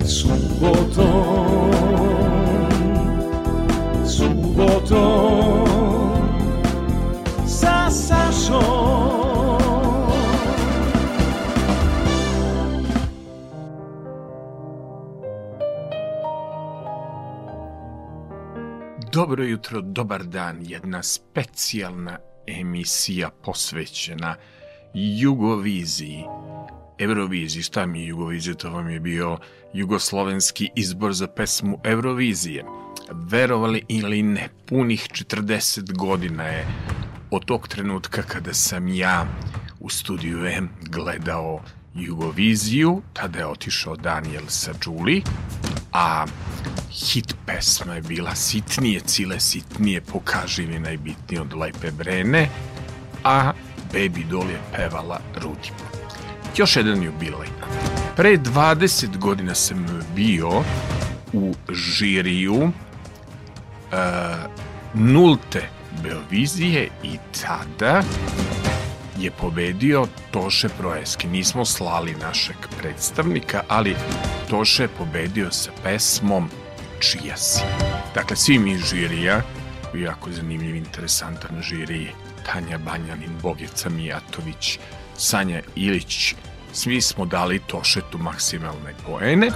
Sa. Dobro jutro, dobar dan, jedna specijalna emisija posvećena Jugoviziji. Euroviziji, mi je Jugovizija, to vam je bio jugoslovenski izbor za pesmu Eurovizije. Verovali ili ne, punih 40 godina je od tog trenutka kada sam ja u studiju M gledao Jugoviziju, tada je otišao Daniel sa Đuli, a hit pesma je bila Sitnije, cile sitnije, pokaži mi najbitnije od Lepe Brene, a Baby Doll je pevala Rudimo. Još jedan jubilej. Pre 20 godina sam bio u žiriju uh, nulte Beovizije i tada je pobedio Toše Proeski. Nismo slali našeg predstavnika, ali Toše je pobedio sa pesmom Čija si. Dakle, svi mi žirija, jako zanimljiv, interesantan žiri, Tanja Banjanin, Bogica Mijatović, Sanja Ilić, svi smo dali Tošetu maksimalne poene,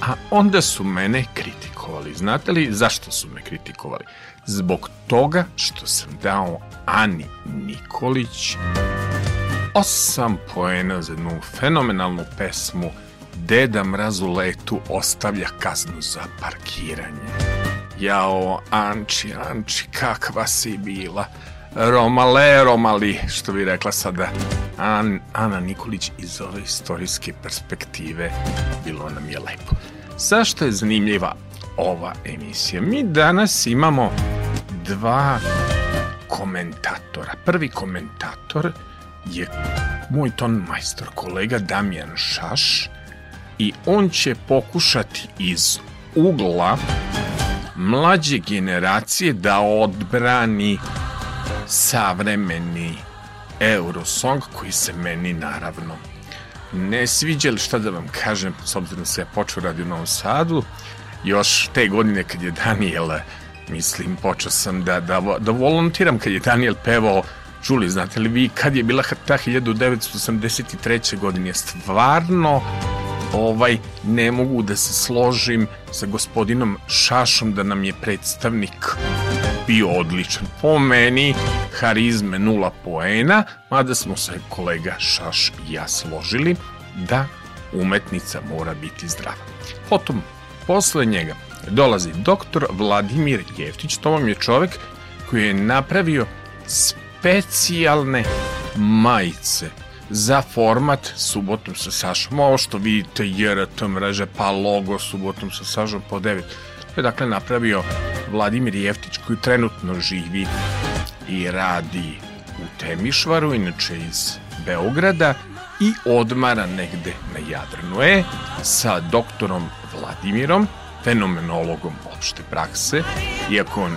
a onda su mene kritikovali. Znate li zašto su me kritikovali? Zbog toga što sam dao Ani Nikolić osam poena za jednu fenomenalnu pesmu Deda mraz u letu ostavlja kaznu za parkiranje. Jao, Anči, Anči, kakva si bila. Romale, Romali, što bi rekla sada An, Ana Nikolić iz ove istorijske perspektive. Bilo nam je lepo. Zašto je zanimljiva ova emisija? Mi danas imamo dva komentatora. Prvi komentator je moj ton majstor, kolega Damjan Šaš i on će pokušati iz ugla mlađe generacije da odbrani savremeni Eurosong koji se meni naravno ne sviđa, ali šta da vam kažem, s obzirom da se ja počeo radi u Novom Sadu, još te godine kad je Daniel, mislim, počeo sam da, da, da volontiram kad je Daniel pevao Čuli, znate li vi kad je bila ta 1983. godine stvarno ovaj ne mogu da se složim sa gospodinom Šašom da nam je predstavnik bio odličan. Po meni harizme nula poena, mada smo se kolega Šaš i ja složili da umetnica mora biti zdrava. Potom, posle njega dolazi doktor Vladimir Jeftić, to vam je čovek koji je napravio specijalne majice za format subotom sa Sašom. Ovo što vidite JRT mreže, pa logo subotom sa Sašom po 9. To je dakle napravio Vladimir Jeftić koji trenutno živi i radi u Temišvaru, inače iz Beograda i odmara negde na Jadranu. E, sa doktorom Vladimirom, fenomenologom opšte prakse, iako on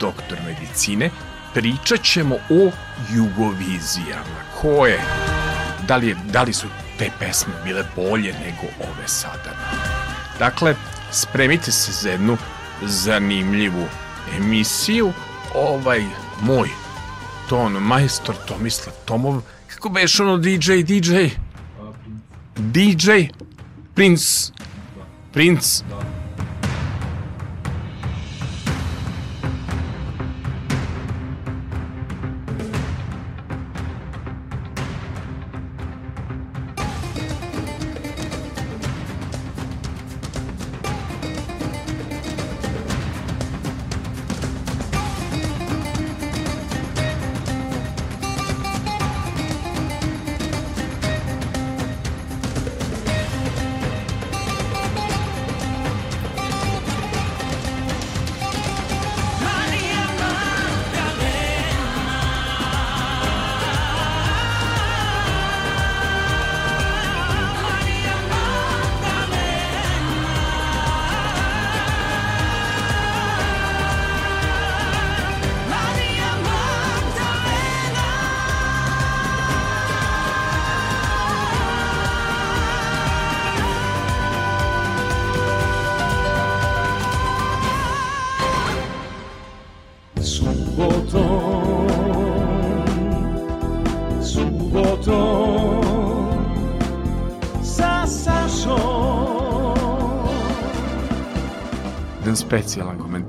doktor medicine, pričat ćemo o jugovizijama. Koje? Da li, je, da li su te pesme bile bolje nego ove sada? Dakle, spremite se za jednu zanimljivu emisiju. Ovaj moj ton majstor Tomislav Tomov, kako beš ono DJ, DJ? DJ? Prince? Prince? jedan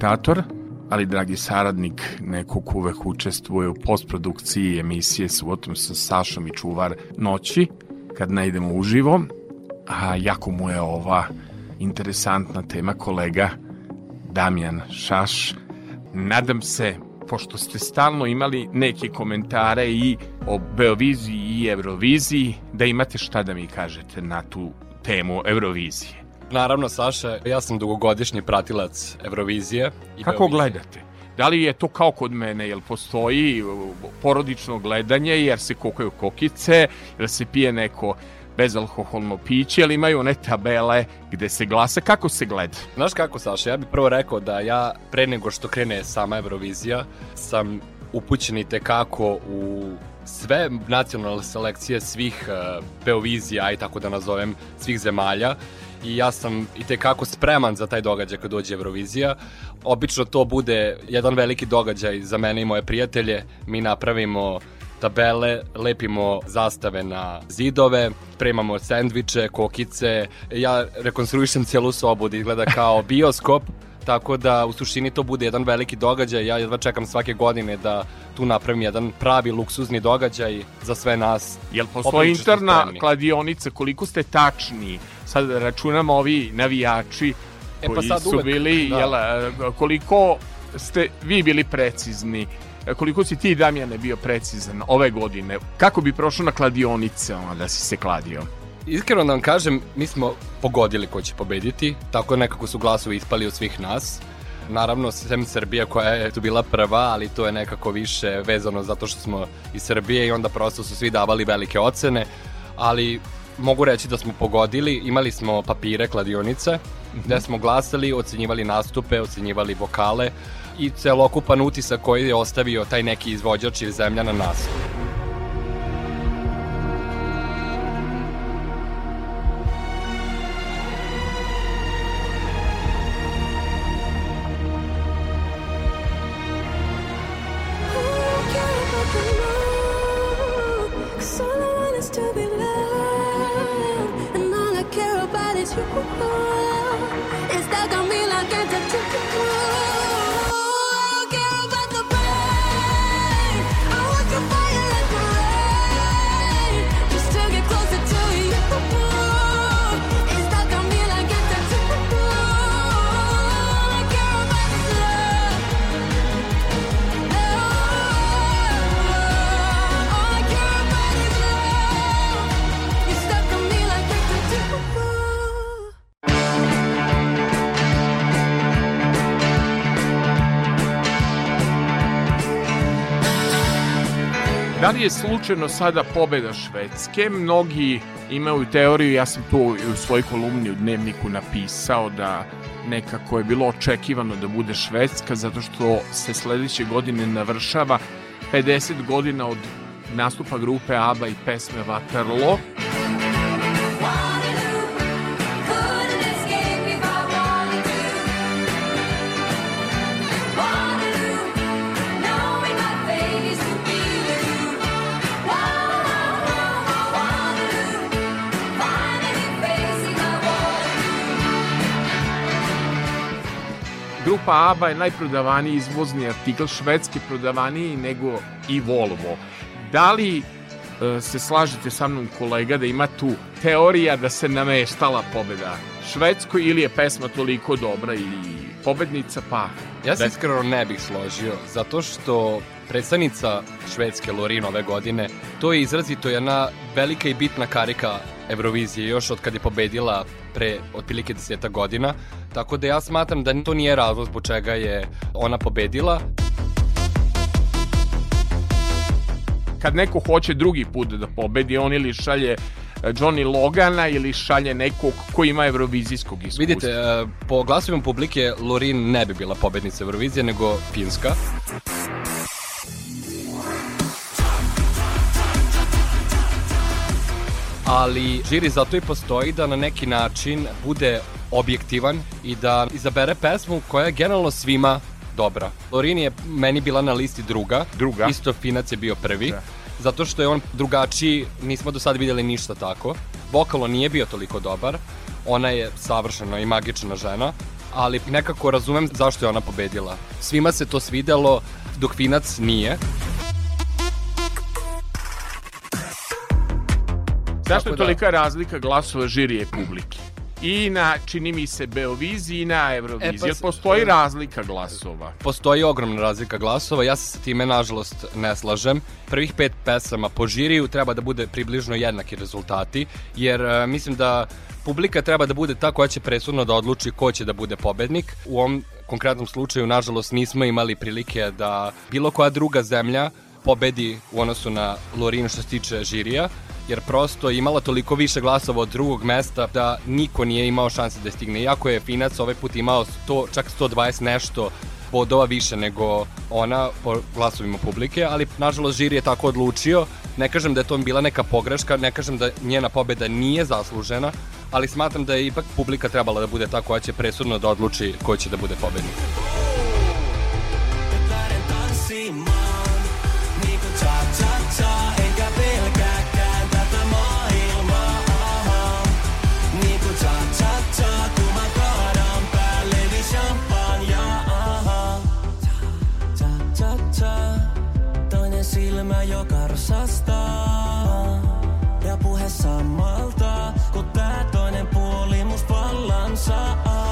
komentator, ali dragi saradnik, neko ko uvek učestvuje u postprodukciji emisije Subotom sa Sašom i Čuvar noći, kad ne idemo uživo, a jako mu je ova interesantna tema kolega Damjan Šaš. Nadam se, pošto ste stalno imali neke komentare i o Beoviziji i Euroviziji, da imate šta da mi kažete na tu temu Eurovizije. Naravno, Saša, ja sam dugogodišnji pratilac Eurovizije. I Kako Beovizije. gledate? Da li je to kao kod mene, jel postoji porodično gledanje jer se kokaju kokice, jel se pije neko bezalkoholno piće, ali imaju one tabele gde se glasa. Kako se gleda? Znaš kako, Saša, ja bih prvo rekao da ja, pre nego što krene sama Eurovizija, sam upućen i tekako u sve nacionalne selekcije svih uh, Beovizija, i tako da nazovem, svih zemalja i ja sam i tekako spreman za taj događaj kad dođe Eurovizija. Obično to bude jedan veliki događaj za mene i moje prijatelje. Mi napravimo tabele, lepimo zastave na zidove, spremamo sendviče, kokice. Ja rekonstruišem cijelu sobu da izgleda kao bioskop. Tako da u suštini to bude jedan veliki događaj. Ja jedva čekam svake godine da tu napravim jedan pravi luksuzni događaj za sve nas. Jel postoji interna kladionica, koliko ste tačni? Sad računamo ovi navijači e, pa koji sad su uvek, bili, da. jel, koliko ste vi bili precizni koliko si ti Damjane bio precizan ove godine, kako bi prošao na kladionice ono, da si se kladio? Iskreno da vam kažem, mi smo pogodili ko će pobediti, tako nekako su glasovi ispali od svih nas. Naravno, sem Srbija koja je tu bila prva, ali to je nekako više vezano zato što smo iz Srbije i onda prosto su svi davali velike ocene, ali mogu reći da smo pogodili, imali smo papire, kladionice, mm -hmm. gde smo glasali, ocenjivali nastupe, ocenjivali vokale, i celokupan utisak koji je ostavio taj neki izvođač ili zemlja na nas. Je slučajno sada pobeda Švedske? Mnogi imaju teoriju, ja sam to u svojoj kolumni u Dnevniku napisao da nekako je bilo očekivano da bude Švedska zato što se sledeće godine navršava 50 godina od nastupa grupe ABBA i pesme Waterloo. Grupa ABBA je najprodavaniji izvozni artikl švedski prodavaniji nego i Volvo. Da li e, se slažete sa mnom kolega da ima tu teorija da se nameštala pobeda Švedskoj ili je pesma toliko dobra i pobednica pa... Ja se iskreno ne bih složio, zato što predstavnica Švedske Lorin ove godine, to je izrazito jedna velika i bitna karika Eurovizije još od kad je pobedila pre otprilike deseta godina, tako da ja smatram da to nije razlog zbog čega je ona pobedila. Kad neko hoće drugi put da pobedi, on ili šalje e, Johnny Logana ili šalje nekog ko ima evrovizijskog iskustva. Vidite, e, po glasovima publike Lorin ne bi bila pobednica Eurovizije, nego Finska. Ali žiri zato i postoji da na neki način bude objektivan i da izabere pesmu koja je generalno svima dobra. Lorin je meni bila na listi druga, druga. isto Finac je bio prvi, da. zato što je on drugačiji, nismo do sada videli ništa tako. Vokalno nije bio toliko dobar, ona je savršena i magična žena, ali nekako razumem zašto je ona pobedila. Svima se to svidelo, dok Finac nije. Zašto je da- tolika razlika glasova žirije publike? I na, čini mi se, Beoviziji i na Euroviziji. E, pa Jel s- postoji razlika glasova? Postoji ogromna razlika glasova, ja se sa time nažalost ne slažem. Prvih pet pesama po žiriju treba da bude približno jednaki rezultati, jer e, mislim da publika treba da bude ta koja će presudno da odluči ko će da bude pobednik. U ovom konkretnom slučaju, nažalost, nismo imali prilike da bilo koja druga zemlja pobedi u odnosu na Lorinu što se tiče žirija, jer prosto je imala toliko više glasova od drugog mesta da niko nije imao šanse da je stigne. Iako je Finac ovaj put imao 100, čak 120 nešto bodova više nego ona po glasovima publike, ali nažalost žiri je tako odlučio. Ne kažem da je to bila neka pogreška, ne kažem da njena pobeda nije zaslužena, ali smatram da je ipak publika trebala da bude ta koja će presudno da odluči ko će da bude pobednik. lähden silmä joka rasastaa. Ja puhe samalta kun tää toinen puoli must vallan saa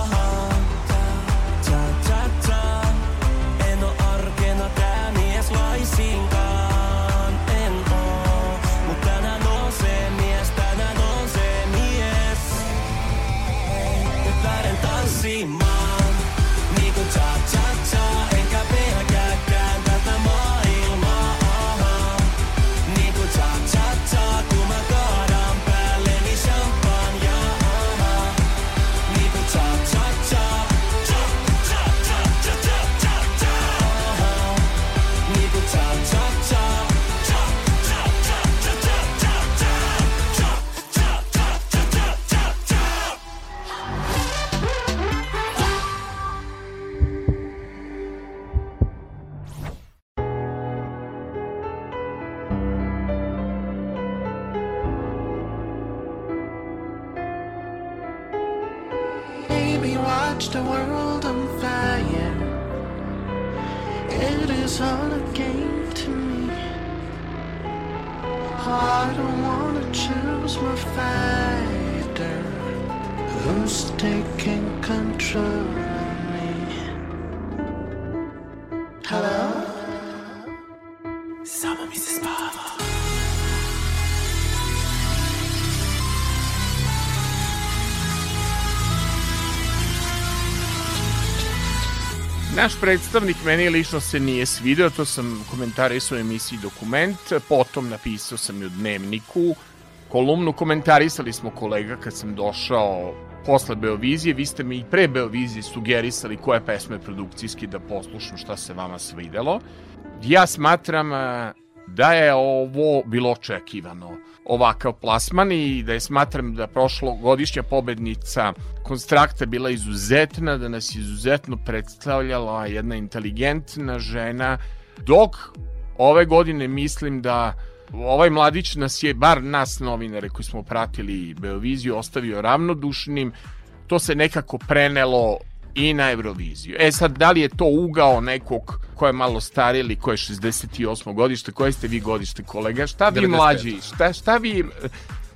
Naš predstavnik meni lično se nije svideo, to sam komentarisao u emisiji Dokument, potom napisao sam i u Dnevniku, kolumnu komentarisali smo kolega kad sam došao posle Beovizije, vi ste mi i pre Beovizije sugerisali koje pesme produkcijski da poslušam šta se vama svidelo. Ja smatram a, da je ovo bilo očekivano ovakav plasman i da je smatram da prošlogodišnja pobednica Konstrakta bila izuzetna, da nas izuzetno predstavljala jedna inteligentna žena, dok ove godine mislim da ovaj mladić nas je, bar nas novinare koji smo pratili Beoviziju, ostavio ravnodušnim, to se nekako prenelo i na Euroviziju. E sad, da li je to ugao nekog ko je malo stariji ili ko je 68. godište, koje ste vi godište kolega, šta vi 95. mlađi, šta, šta vi,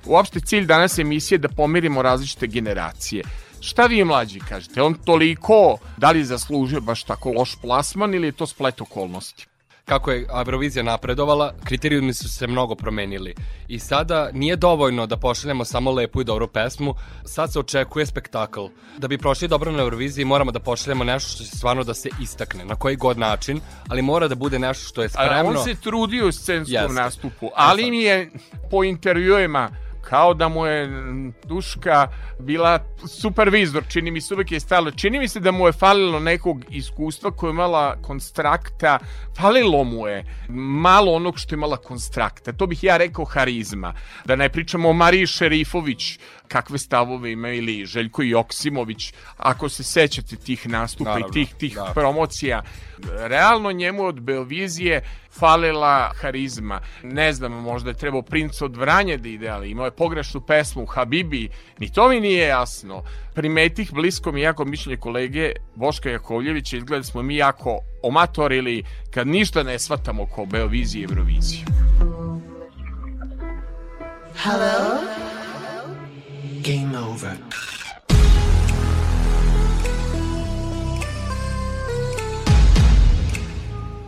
uopšte cilj danas emisije je da pomirimo različite generacije. Šta vi mlađi kažete? On toliko, da li zaslužio baš tako loš plasman ili je to splet okolnosti? Kako je Eurovizija napredovala, kriterijumi su se mnogo promenili. I sada nije dovoljno da pošaljemo samo lepu i dobru pesmu, sad se očekuje spektakl. Da bi prošli dobro na Euroviziji moramo da pošaljemo nešto što će stvarno da se istakne, na koji god način, ali mora da bude nešto što je A spremno. on se trudio u scenskom Jeste. nastupu, ali mi je po intervjuima kao da mu je Duška bila supervizor, čini mi se uvek je stalo. Čini mi se da mu je falilo nekog iskustva koje je imala konstrakta, falilo mu je malo onog što je imala konstrakta. To bih ja rekao harizma. Da ne pričamo o Mariji Šerifović, kakve stavove ima ili Željko Joksimović, ako se sećate tih nastupa Naravno, i tih, tih da. promocija. Realno njemu od Beovizije falila harizma. Ne znam, možda je trebao princ od Vranja da ide, ali imao je pogrešnu pesmu Habibi, ni to mi nije jasno. Primetih blisko mi jako mišljenje kolege Boška Jakovljevića, izgleda da smo mi jako omatorili kad ništa ne shvatamo ko Beoviziji i Euroviziji. Hello? Game over.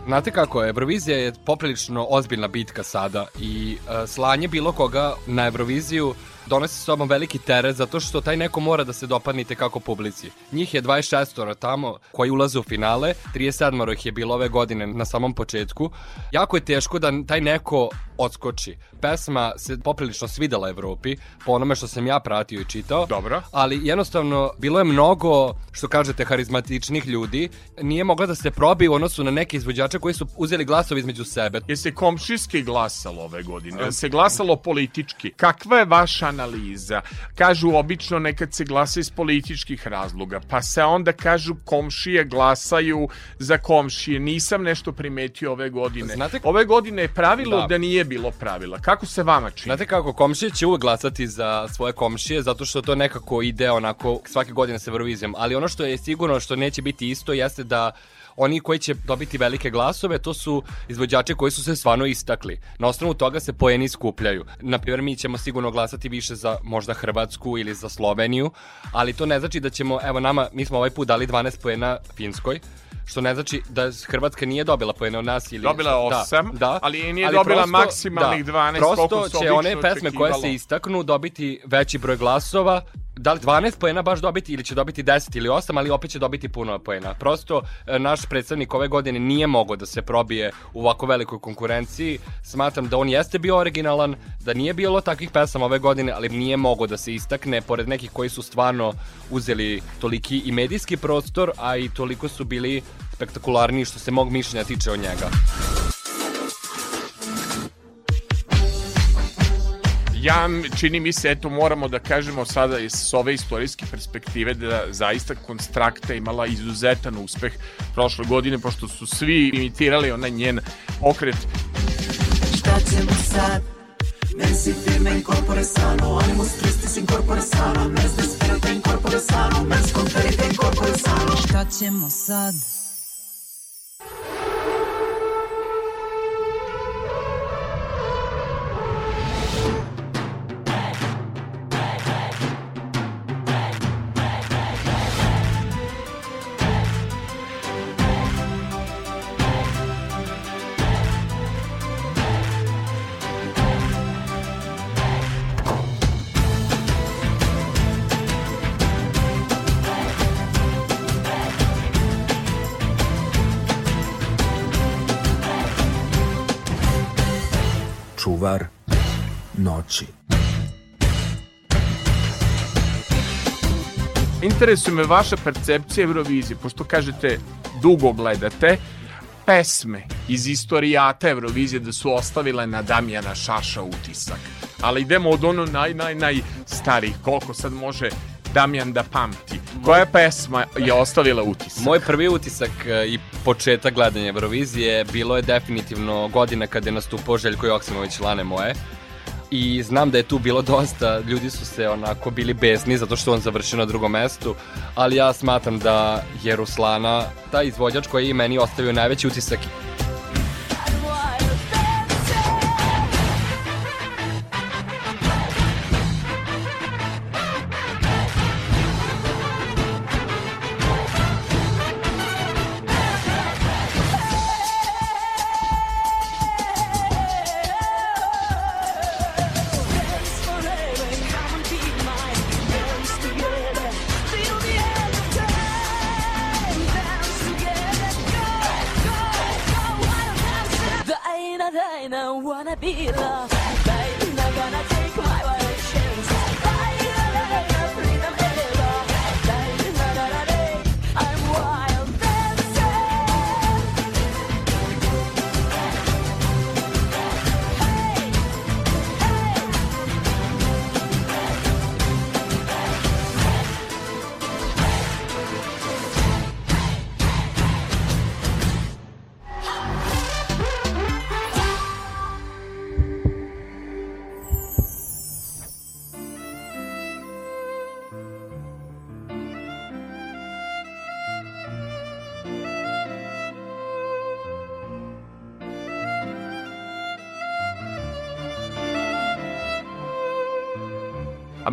Znate kako, Eurovizija je poprilično ozbiljna bitka sada i uh, slanje bilo koga na Euroviziju donosi sa sobom veliki teret zato što taj neko mora da se dopadnite kako publici. Njih je 26 tamo koji ulaze u finale, 37 ih je bilo ove godine na samom početku. Jako je teško da taj neko odskoči. Pesma se poprilično svidela Evropi, po onome što sam ja pratio i čitao. Dobro. Ali jednostavno bilo je mnogo, što kažete, harizmatičnih ljudi. Nije mogla da se probi u odnosu na neke izvođače koji su uzeli glasove između sebe. Je se komšijski glasalo ove godine? Je se glasalo politički? Kakva je vaša analiza? Kažu obično nekad se glasa iz političkih razloga, pa se onda kažu komšije glasaju za komšije. Nisam nešto primetio ove godine. Znate- Ove godine je pravilo da, Da. nije bilo pravila. Kako se vama čini? Znate kako, komšije će uvek glasati za svoje komšije, zato što to nekako ide onako svake godine sa Eurovizijom. Ali ono što je sigurno što neće biti isto jeste da oni koji će dobiti velike glasove, to su izvođači koji su se stvarno istakli. Na osnovu toga se poeni skupljaju. Naprimjer, mi ćemo sigurno glasati više za možda Hrvatsku ili za Sloveniju, ali to ne znači da ćemo, evo nama, mi smo ovaj put dali 12 poena Finskoj, što ne znači da Hrvatska nije dobila poene od nas ili Dobila je osam, da, da. ali nije dobila maksimalnih 12 Prosto će one pesme koje se istaknu dobiti veći broj glasova da li 12 poena baš dobiti ili će dobiti 10 ili 8, ali opet će dobiti puno poena. Prosto e, naš predstavnik ove godine nije mogao da se probije u ovako velikoj konkurenciji. Smatram da on jeste bio originalan, da nije bilo takvih pesama ove godine, ali nije mogao da se istakne pored nekih koji su stvarno uzeli toliki i medijski prostor, a i toliko su bili spektakularniji što se mog mišljenja tiče od njega. Ja čini mi se, eto moramo da kažemo sada iz s ove istorijske perspektive da zaista Konstrakta imala izuzetan uspeh prošle godine, pošto su svi imitirali onaj njen pokret Šta ćemo sad? Mensi firme incorpore sano Animus tristis incorpore sano Mens desperate incorpore sano Mens conferite incorpore sano Šta ćemo sad? Noći. Interesuje me vaša percepcija Eurovizije, pošto kažete dugo gledate, pesme iz istorijata Eurovizije da su ostavile na Damjana Šaša utisak. Ali idemo od ono naj, naj, naj starih, koliko sad može Damjan da pamti. Koja pesma je ostavila utisak? Moj prvi utisak e, i početak gledanja Eurovizije bilo je definitivno godina kada je nastupao Željko Joksimović Lane moje. I znam da je tu bilo dosta, ljudi su se onako bili besni zato što on završio na drugom mestu, ali ja smatram da je Ruslana taj izvođač koji je meni ostavio najveći utisak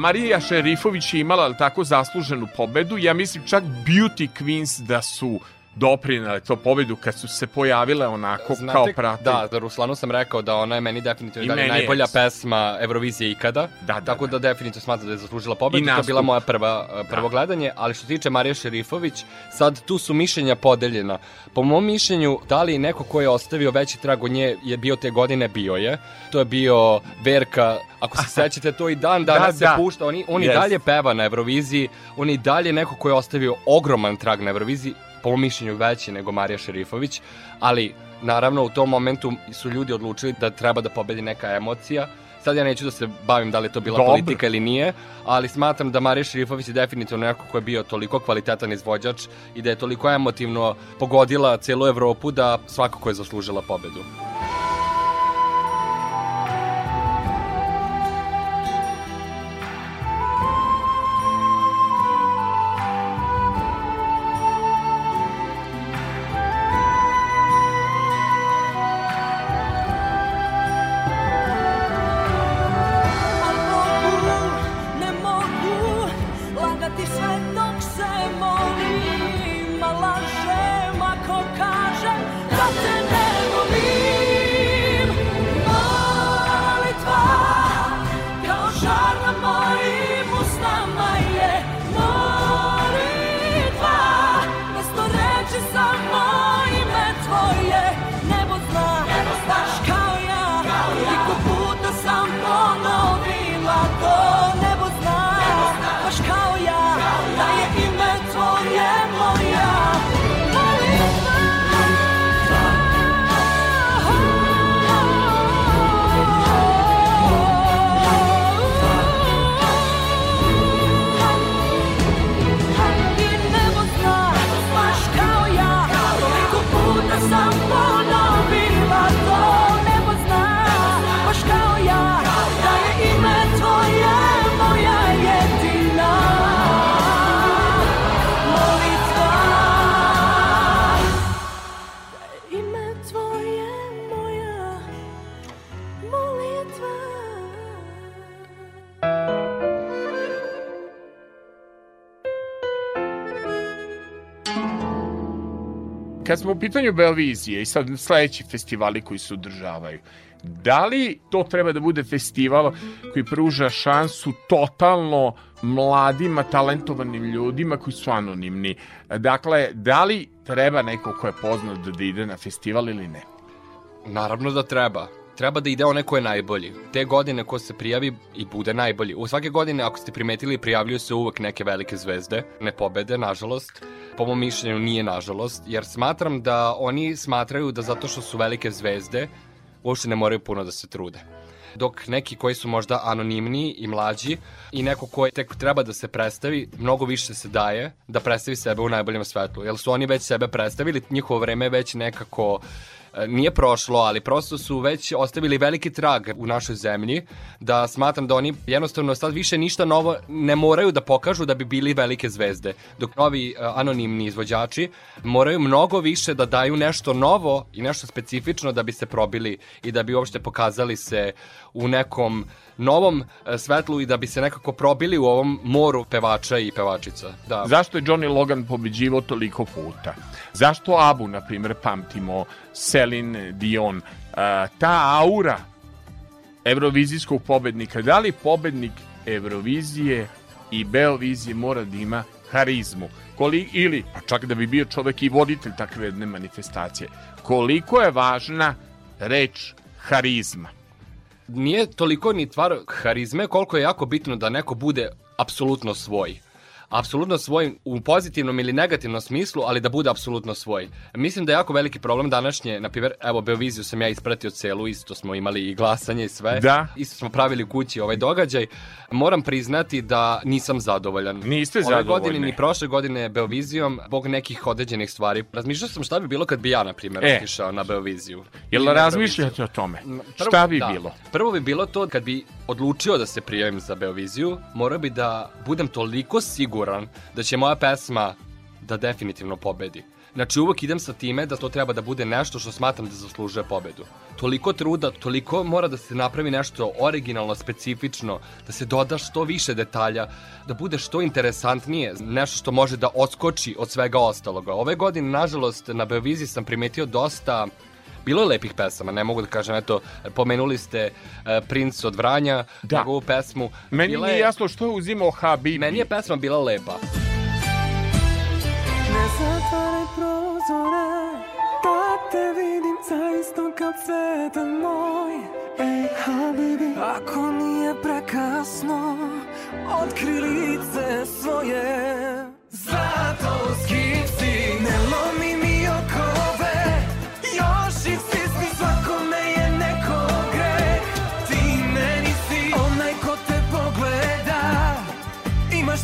Marija Šerifović je imala tako zasluženu pobedu. Ja mislim čak Beauty Queens da su doprinale to pobedu kad su se pojavile onako kao pratelj. Da, za Ruslanu sam rekao da ona je meni definitivno I i meni je. najbolja pesma Eurovizije ikada. Da, da, tako da. da, definitivno smatram da je zaslužila pobedu. I To je bila moja prva, uh, prvo gledanje, ali što se tiče Marije Šerifović, sad tu su mišljenja podeljena. Po mom mišljenju, da li neko ko je ostavio veći trag od nje je bio te godine, bio je. To je bio Verka, ako se sećate, to i dan danas Da, se da. pušta. On, i- on i Yes. dalje peva na Euroviziji, on i dalje neko ko je ostavio ogroman trag na Euroviziji, po mom mišljenju veći nego Marija Šerifović, ali naravno u tom momentu su ljudi odlučili da treba da pobedi neka emocija. Sad ja neću da se bavim da li je to bila Dobro. politika ili nije, ali smatram da Marija Šerifović je definitivno neko ko je bio toliko kvalitetan izvođač i da je toliko emotivno pogodila celu Evropu da svakako je zaslužila pobedu. This. Kad smo u pitanju Beovizije i sad sledeći festivali koji se održavaju, da li to treba da bude festival koji pruža šansu totalno mladima, talentovanim ljudima koji su anonimni? Dakle, da li treba neko ko je poznat da ide na festival ili ne? Naravno da treba. Treba da ide onaj ko je najbolji. Te godine ko se prijavi i bude najbolji. U svake godine, ako ste primetili, prijavljuju se uvek neke velike zvezde. Ne pobede, nažalost. Po mom mišljenju nije nažalost, jer smatram da oni smatraju da zato što su velike zvezde, uopšte ne moraju puno da se trude. Dok neki koji su možda anonimniji i mlađi i neko ko tek treba da se predstavi, mnogo više se daje da predstavi sebe u najboljem svetlu. Jer su oni već sebe predstavili, njihovo vreme već nekako nije prošlo, ali prosto su već ostavili veliki trag u našoj zemlji, da smatram da oni jednostavno sad više ništa novo ne moraju da pokažu da bi bili velike zvezde. Dok novi e, anonimni izvođači moraju mnogo više da daju nešto novo i nešto specifično da bi se probili i da bi uopšte pokazali se u nekom novom e, svetlu i da bi se nekako probili u ovom moru pevača i pevačica. Da. Zašto je Johnny Logan pobeđivao toliko puta? Zašto Abu, na primjer, pamtimo, Celine Dion, a, ta aura evrovizijskog pobednika, da li pobednik Eurovizije i Beovizije mora da ima harizmu? Koli, ili, pa čak da bi bio čovek i voditelj takve jedne manifestacije. Koliko je važna reč harizma? Nije toliko ni tvar harizme koliko je jako bitno da neko bude apsolutno svoj. Apsolutno svoj u pozitivnom ili negativnom smislu, ali da bude apsolutno svoj. Mislim da je jako veliki problem današnje, na primjer, evo Beoviziju sam ja ispratio celu, isto smo imali i glasanje i sve. Da. Isto smo pravili kući ovaj događaj. Moram priznati da nisam zadovoljan. Niste Ove zadovoljni. godine ni prošle godine Beovizijom, zbog nekih određenih stvari. Razmišljao sam šta bi bilo kad bi ja, na primjer, E. otišao na Beoviziju. Jel razmišljate o tome? Šta bi da. bilo? Prvo bi bilo to kad bi odlučio da se prijavim za Beoviziju, morao bi da budem toliko siguran da će moja pesma da definitivno pobedi. Znači uvek idem sa time da to treba da bude nešto što smatram da zaslužuje pobedu. Toliko truda, toliko mora da se napravi nešto originalno, specifično, da se doda što više detalja, da bude što interesantnije, nešto što može da odskoči od svega ostaloga. Ove godine, nažalost, na Beoviziji sam primetio dosta Bilo je lepih pesama, ne mogu da kažem, eto, pomenuli ste uh, Princ od Vranja, Da. njegovu pesmu. Meni Bila nije je- jasno što je uzimao Habibi. Meni je pesma bila lepa. Ne zatvaraj prozore Da te vidim zaista kao cvetan moj Ej, Habibi Ako nije prekasno Otkri lice svoje Zato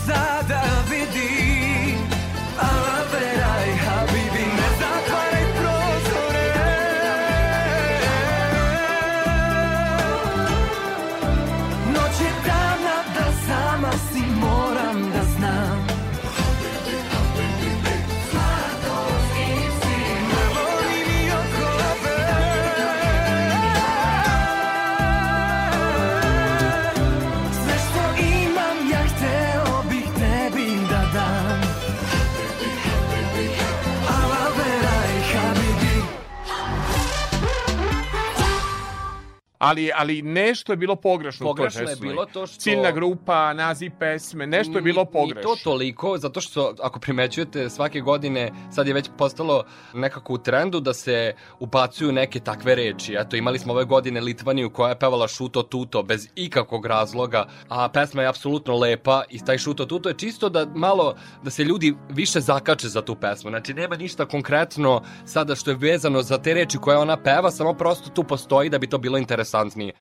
Imaš Ali, ali nešto je bilo pogrešno, Pogrešno je bilo to što- Ciljna grupa, naziv pesme, nešto je bilo pogrešno. to toliko, zato što ako primećujete svake godine, sad je već postalo nekako u trendu da se upacuju neke takve reči. Eto, imali smo ove godine Litvaniju koja je pevala šuto tuto bez ikakvog razloga, a pesma je apsolutno lepa i taj šuto tuto je čisto da malo, da se ljudi više zakače za tu pesmu. Znači, nema ništa konkretno sada što je vezano za te reči koje ona peva, samo prosto tu postoji da bi to bilo interesantnije.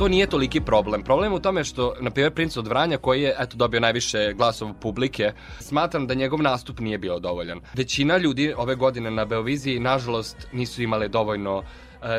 To nije toliki problem. Problem je u tome što, na primjer, Princ od Vranja, koji je eto, dobio najviše glasova publike, smatram da njegov nastup nije bio dovoljan. Većina ljudi ove godine na Beoviziji, nažalost, nisu imale dovoljno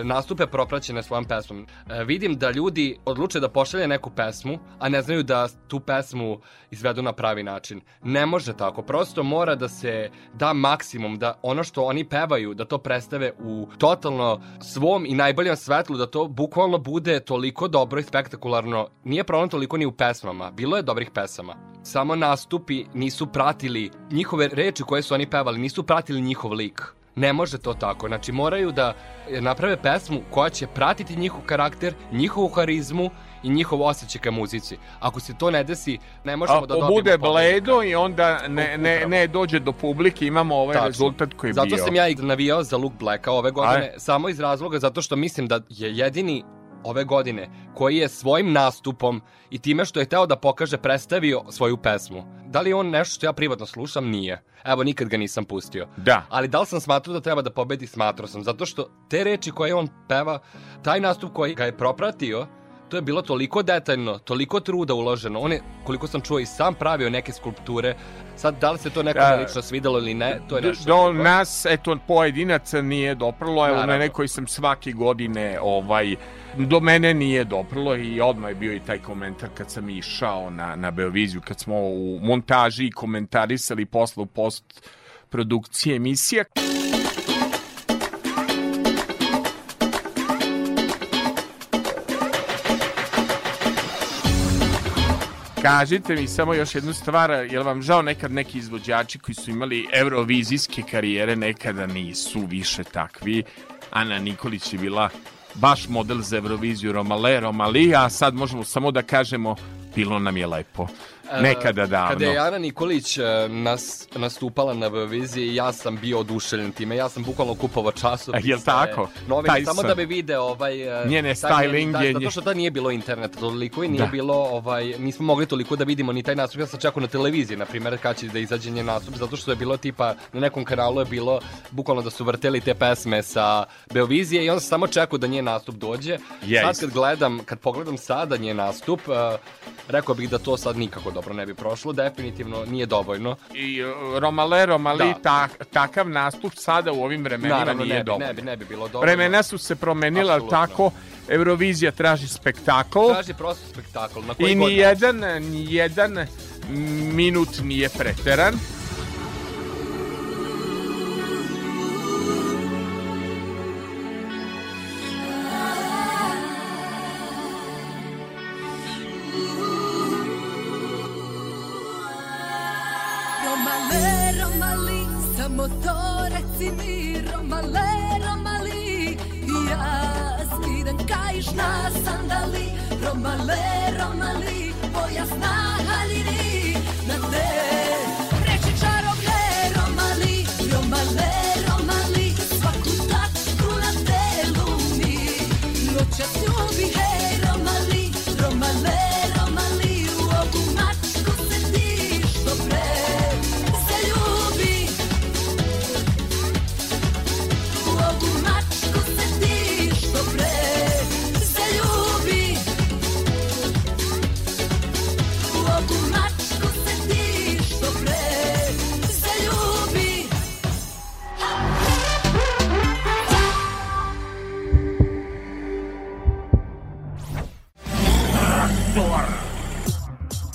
nastupe propraćene svojom pesmom. E, vidim da ljudi odluče da pošalje neku pesmu, a ne znaju da tu pesmu izvedu na pravi način. Ne može tako, prosto mora da se da maksimum, da ono što oni pevaju, da to predstave u totalno svom i najboljem svetlu, da to bukvalno bude toliko dobro i spektakularno. Nije problem toliko ni u pesmama, bilo je dobrih pesama. Samo nastupi nisu pratili njihove reči koje su oni pevali, nisu pratili njihov lik. Ne može to tako. Znači moraju da naprave pesmu koja će pratiti njihov karakter, njihovu harizmu i njihov osjećaj ka muzici. Ako se to ne desi, ne možemo A, da dobijemo bude bledo i onda ne, ne, ne dođe do publike, imamo ovaj Tačno. rezultat koji je Zato bio. sam ja i navijao za Luke Blacka ove godine, samo iz razloga zato što mislim da je jedini ove godine koji je svojim nastupom i time što je hteo da pokaže predstavio svoju pesmu. Da li on nešto što ja privatno slušam? Nije. Evo, nikad ga nisam pustio. Da. Ali da li sam smatrao da treba da pobedi? Smatrao sam. Zato što te reči koje on peva, taj nastup koji ga je propratio, to je bilo toliko detaljno, toliko truda uloženo. On je, koliko sam čuo, i sam pravio neke skulpture. Sad, da li se to nekome Da. lično svidelo ili ne, to je Do, nešto. do drugo. nas, eto, pojedinaca nije doprlo, evo mene koji sam svake godine, ovaj, do mene nije doprlo i odmah je bio i taj komentar kad sam išao na, na Beoviziju, kad smo u montaži komentarisali posle u post produkcije emisija. Kažite mi samo još jednu stvar, je li vam žao nekad neki izvođači koji su imali eurovizijske karijere nekada nisu više takvi? Ana Nikolić je bila baš model za Euroviziju Romale, Romali, a sad možemo samo da kažemo bilo nam je lepo. Nekada davno. Kada je Ana Nikolić e, nas, nastupala na Euroviziji, ja sam bio oduševljen time. Ja sam bukvalno kupovao časopise. Jel tako? Novine, samo sam. da bi video ovaj... e, Njene styling da, je- Zato što tad nije bilo interneta toliko i nije Da. bilo, ovaj, nismo mogli toliko da vidimo ni taj nastup. Ja sam čekao na televiziji, na primjer, kad će da izađe njen nastup, zato što je bilo tipa, na nekom kanalu je bilo bukvalno da su vrteli te pesme sa Beovizije i onda sam samo čekao da njen nastup dođe. Jest. Sad kad gledam, kad pogledam sada njen nastup, uh, rekao bih da to sad nikako dobro ne bi prošlo, definitivno nije dovoljno. I uh, Romale, Romali, Da. ta, takav nastup sada u ovim vremenima Naravno, nije ne bi, dovoljno. ne bi, ne bi bilo dobro. Vremena su se promenila, ali Apsolutno. tako, Eurovizija traži spektakl Traži prosto spektakl. Na koji i god ni jedan, ni jedan minut nije preteran. Samo to reci mi Romale, Romali Ja skidam kaiš na sandali Romale, Romali, moja snaha liri Na te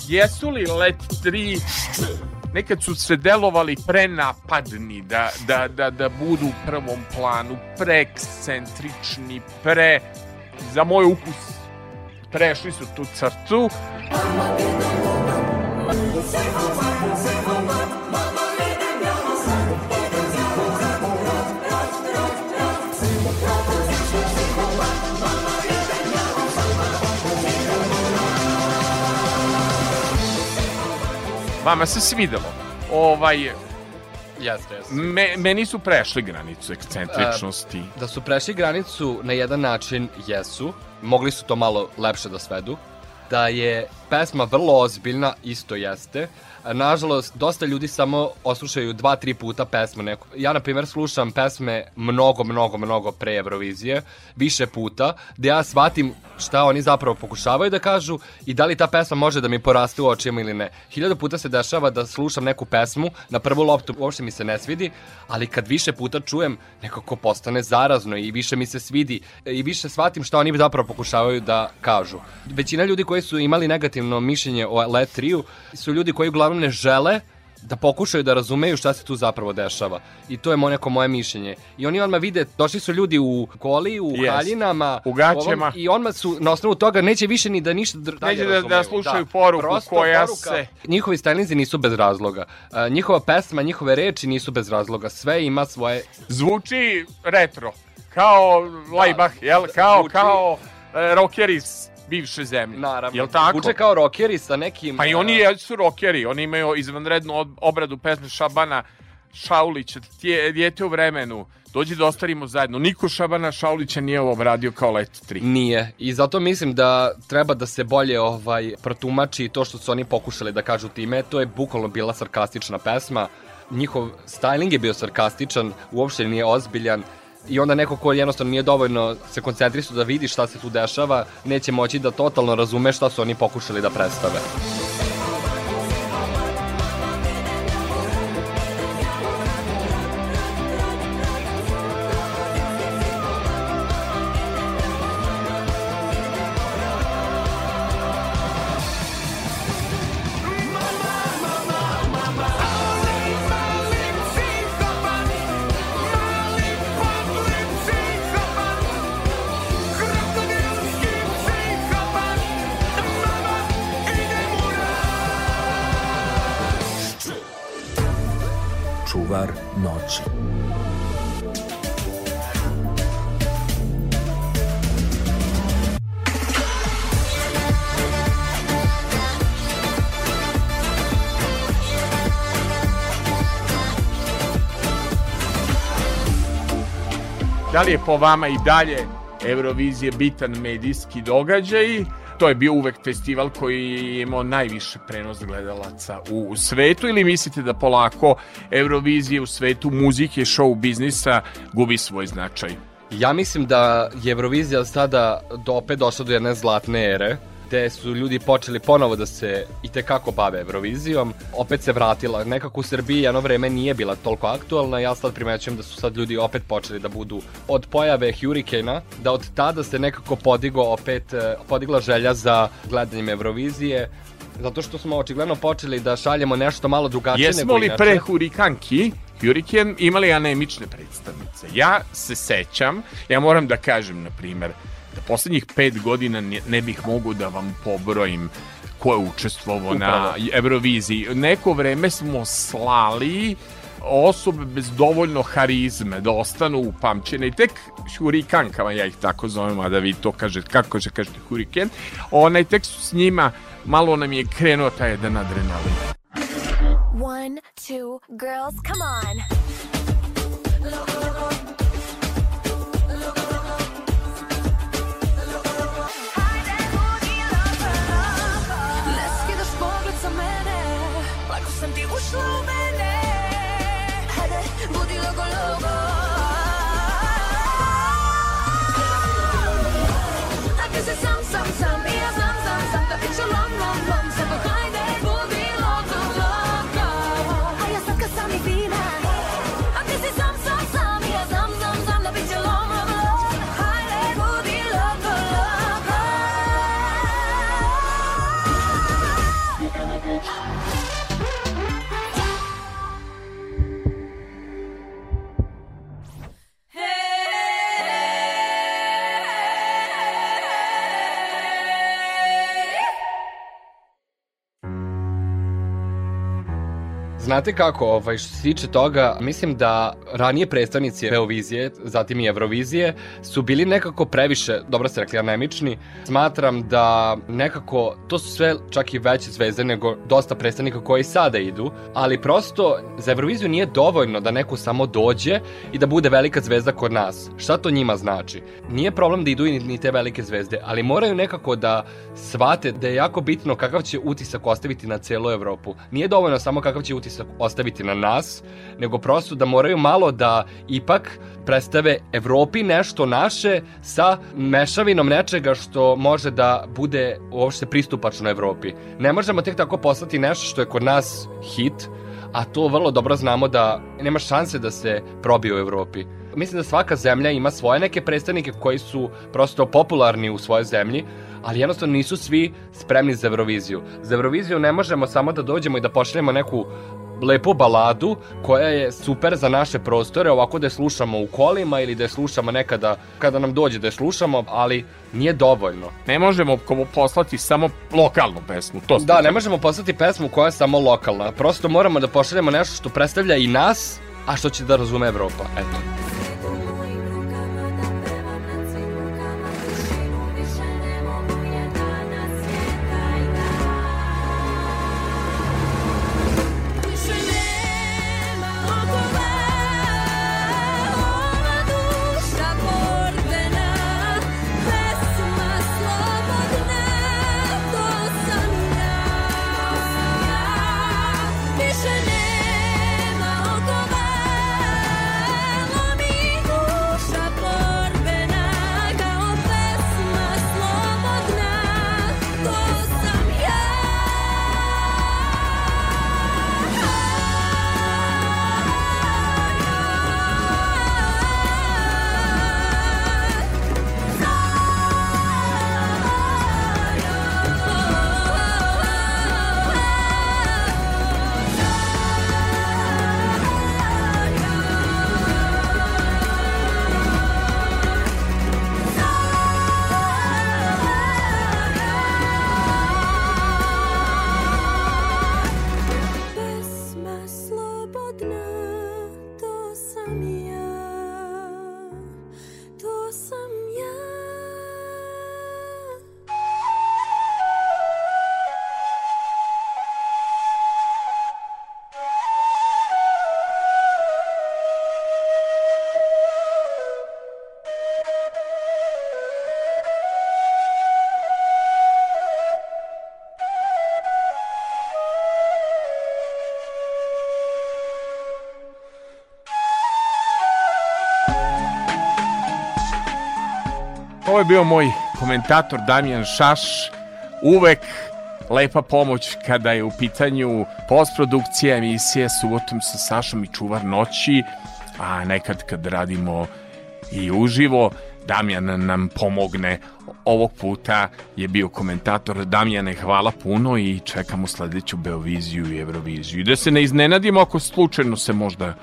Jesu li Let 3 nekad su se delovali prenapadni, da, da, da, da budu u prvom planu, preekscentrični, pre, za moj ukus, prešli su tu crtu. Vama se svidelo. Ovaj, Jeste, jeste. me, meni su prešli granicu ekscentričnosti. Da su prešli granicu na jedan način, jesu. Mogli su to malo lepše da svedu. Da je pesma vrlo ozbiljna, isto jeste. Nažalost, dosta ljudi samo oslušaju dva, tri puta pesmu. Neku. Ja, na primjer, slušam pesme mnogo, mnogo, mnogo pre Eurovizije, više puta, da ja shvatim šta oni zapravo pokušavaju da kažu i da li ta pesma može da mi poraste u očima ili ne. Hiljadu puta se dešava da slušam neku pesmu, na prvu loptu uopšte mi se ne svidi, ali kad više puta čujem, nekako postane zarazno i više mi se svidi i više shvatim šta oni zapravo pokušavaju da kažu. Većina ljudi koji su imali negativno mišljenje o Let 3 su ljudi koji uglavnom ne žele da pokušaju da razumeju šta se tu zapravo dešava. I to je mo- neko moje mišljenje. I oni odmah vide, došli su ljudi u koli, u Jest. haljinama, U gaćama. ovom, i odmah su na osnovu toga neće više ni da ništa dalje Neće da- da razumeju. slušaju poruku Prosto koja poruka- se- Njihovi stylinzi nisu bez razloga. A, njihova pesma, njihove reči nisu bez razloga. Sve ima svoje... Zvuči retro. Kao Laibach, jel? Kao, zvuči- kao e, rockeri iz bivše zemlje. Naravno. Jel tako? Zvuče kao rockeri sa nekim... Pa i oni a, jesu rockeri, oni imaju izvanrednu obradu pesme Šabana Šaulića, djete u vremenu, dođi da ostarimo zajedno. Niko Šabana Šaulića nije ovo obradio kao Let 3. Nije. I zato mislim da treba da se bolje ovaj protumači to što su oni pokušali da kažu time. To je bukvalno bila sarkastična pesma. Njihov styling je bio sarkastičan, uopšte nije ozbiljan. I onda neko ko jednostavno nije dovoljno se koncentrisao da vidi šta se tu dešava, neće moći da totalno razume šta su oni pokušali da predstave. Li je po vama i dalje Eurovizije bitan medijski događaj? To je bio uvek festival koji je imao najviše prenos gledalaca u svetu ili mislite da polako Eurovizije u svetu muzike, show biznisa gubi svoj značaj? Ja mislim da je Eurovizija sada do, opet došla do jedne zlatne ere. Gde su ljudi počeli ponovo da se i tekako bave Eurovizijom. Opet se vratila. Nekako u Srbiji jedno vreme nije bila toliko aktualna. Ja sad primećujem da su sad ljudi opet počeli da budu od pojave Hurricane-a, da od tada se nekako podigo opet, e, podigla želja za gledanjem Eurovizije. Zato što smo očigledno počeli da šaljemo nešto malo drugačije Jesmo nego li inače. pre Hurikanki Hurricane imali anemične predstavnice? Ja se sećam, ja moram da kažem, na primer, poslednjih pet godina ne, ne bih mogu da vam pobrojim ko je učestvovao na Euroviziji. Neko vreme smo slali osobe bez dovoljno harizme da ostanu upamćene i tek hurikankama, ja ih tako zovem, a da vi to kažete, kako će kažete huriken, onaj tek su s njima, malo nam je krenuo taj jedan adrenalin. One, two, girls, come on. Znate kako, ovaj, što se tiče toga, mislim da ranije predstavnici Eurovizije, zatim i Eurovizije, su bili nekako previše, dobro ste rekli, anemični. Smatram da nekako, to su sve čak i veće zvezde nego dosta predstavnika koji sada idu, ali prosto za Euroviziju nije dovoljno da neko samo dođe i da bude velika zvezda kod nas. Šta to njima znači? Nije problem da idu i ni te velike zvezde, ali moraju nekako da shvate da je jako bitno kakav će utisak ostaviti na celu Evropu. Nije dovoljno samo kakav će utisak ostaviti na nas, nego prosto da moraju malo da ipak predstave Evropi nešto naše sa mešavinom nečega što može da bude uopšte pristupačno Evropi. Ne možemo tek tako poslati nešto što je kod nas hit, a to vrlo dobro znamo da nema šanse da se probije u Evropi. Mislim da svaka zemlja ima svoje neke predstavnike koji su prosto popularni u svojoj zemlji, ali jednostavno nisu svi spremni za Euroviziju. Za Euroviziju ne možemo samo da dođemo i da pošaljemo neku lepu baladu koja je super za naše prostore, ovako da je slušamo u kolima ili da je slušamo nekada kada nam dođe da je slušamo, ali nije dovoljno. Ne možemo poslati samo lokalnu pesmu, to Da, ne možemo poslati pesmu koja je samo lokalna. Prosto moramo da pošaljemo nešto što predstavlja i nas, a što će da razume Evropa. Eto. Ovo je bio moj komentator Damjan Šaš uvek lepa pomoć kada je u pitanju postprodukcija emisije subotom sa Sašom i Čuvar noći, a nekad kad radimo i uživo, Damjan nam pomogne. Ovog puta je bio komentator Damjane, hvala puno i čekamo sledeću Beoviziju i Euroviziju. I da se ne iznenadimo ako slučajno se možda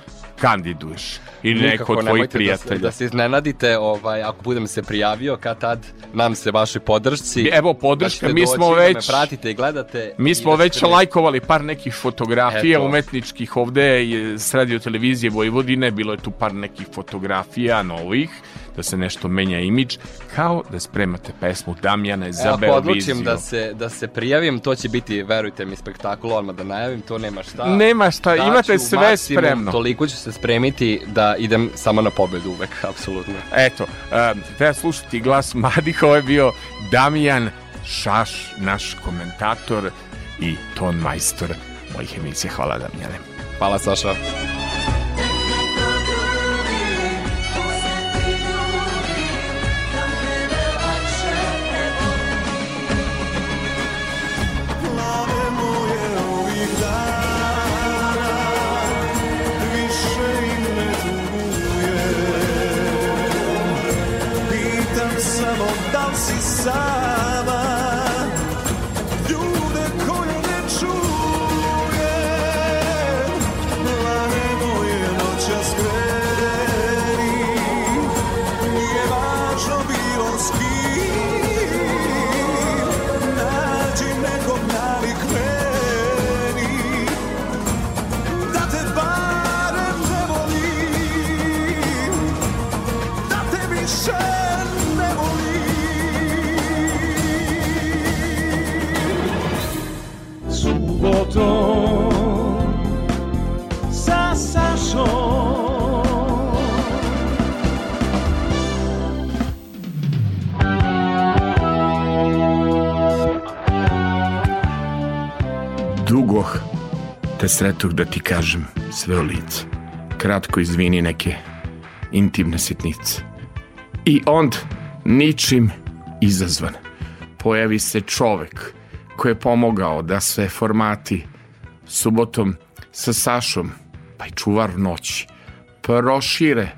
kandiduješ ili neko od tvojih da se- prijatelja. Da se iznenadite, ovaj, ako budem se prijavio, kad tad nam se vašoj podršci. Evo podrška, da mi smo doći, da me već- pratite i gledate. Mi i smo da već me- lajkovali par nekih fotografija Eto. umetničkih ovde s radio televizije Vojvodine, bilo je tu par nekih fotografija novih, da se nešto menja imidž, kao da spremate pesmu Damjane za Evo, ako Beoviziju. odlučim da se, da se prijavim, to će biti, verujte mi, spektakl, odmah da najavim, to nema šta. Nema šta, Daću imate sve maksimum, spremno. Toliko ću se spremiti da idem samo na pobedu uvek, apsolutno. Eto, um, treba slušati glas mladih, ovo je bio Damjan Šaš, naš komentator i ton majstor mojih emisija. Hvala Damjane. Hvala Saša. Te sretog da ti kažem sve u lice. Kratko izvini neke intimne sitnice. I ond, ničim izazvan, pojavi se čovek koji je pomogao da se formati subotom sa Sašom, pa i čuvar noći, prošire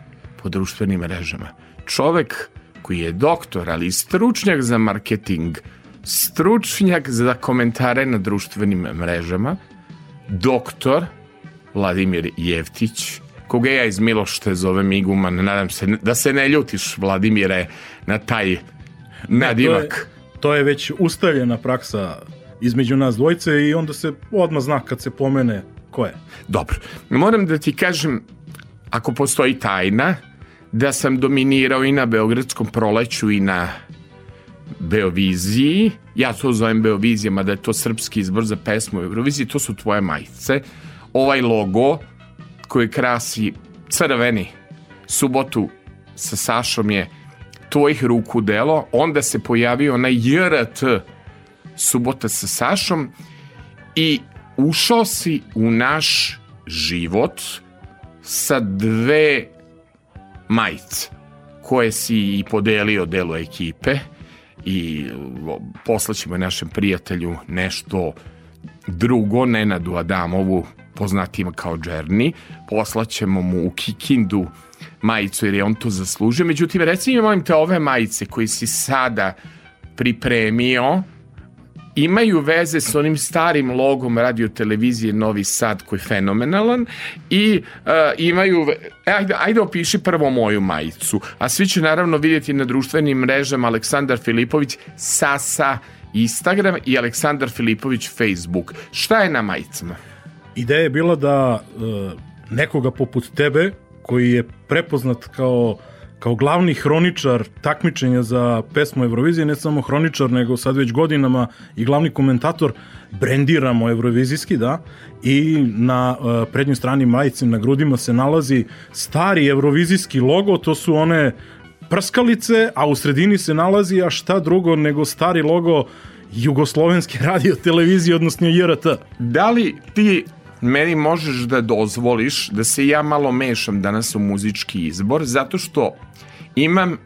po društvenim mrežama. Čovek koji je doktor, ali i stručnjak za marketing, stručnjak za komentare na društvenim mrežama, doktor Vladimir Jevtić, koga ja iz Milošte zovem Iguman, nadam se da se ne ljutiš Vladimire na taj nadimak. To je već ustaljena praksa između nas dvojce i onda se odmah zna kad se pomene ko je. Dobro, moram da ti kažem, ako postoji tajna, da sam dominirao i na Beogradskom proleću i na Beoviziji, ja to zovem Beovizija, mada je to srpski izbor za pesmu u Euroviziji, to su tvoje majice. Ovaj logo koji krasi crveni subotu sa Sašom je tvojih ruku delo, onda se pojavio onaj JRT subota sa Sašom i ušao si u naš život sa dve majice koje si i podelio delu ekipe i poslaćemo našem prijatelju nešto drugo, Nenadu Adamovu, poznatima kao Džerni, poslaćemo mu u Kikindu majicu jer je on to zaslužio. Međutim, reci mi, molim te, ove majice koje si sada pripremio, imaju veze s onim starim logom radio televizije Novi Sad koji je fenomenalan i uh, imaju e, ajde, ajde opiši prvo moju majicu a svi će naravno vidjeti na društvenim mrežama Aleksandar Filipović Sasa Instagram i Aleksandar Filipović Facebook šta je na majicama? Ideja je bila da e, nekoga poput tebe, koji je prepoznat kao kao glavni hroničar takmičenja za pesmu Eurovizije, ne samo hroničar, nego sad već godinama i glavni komentator, brendiramo Eurovizijski, da, i na e, prednjoj strani majice na grudima se nalazi stari Eurovizijski logo, to su one prskalice, a u sredini se nalazi, a šta drugo nego stari logo Jugoslovenske radio televizije, odnosno JRT. Da li ti meni možeš da dozvoliš da se ja malo mešam danas u muzički izbor zato što imam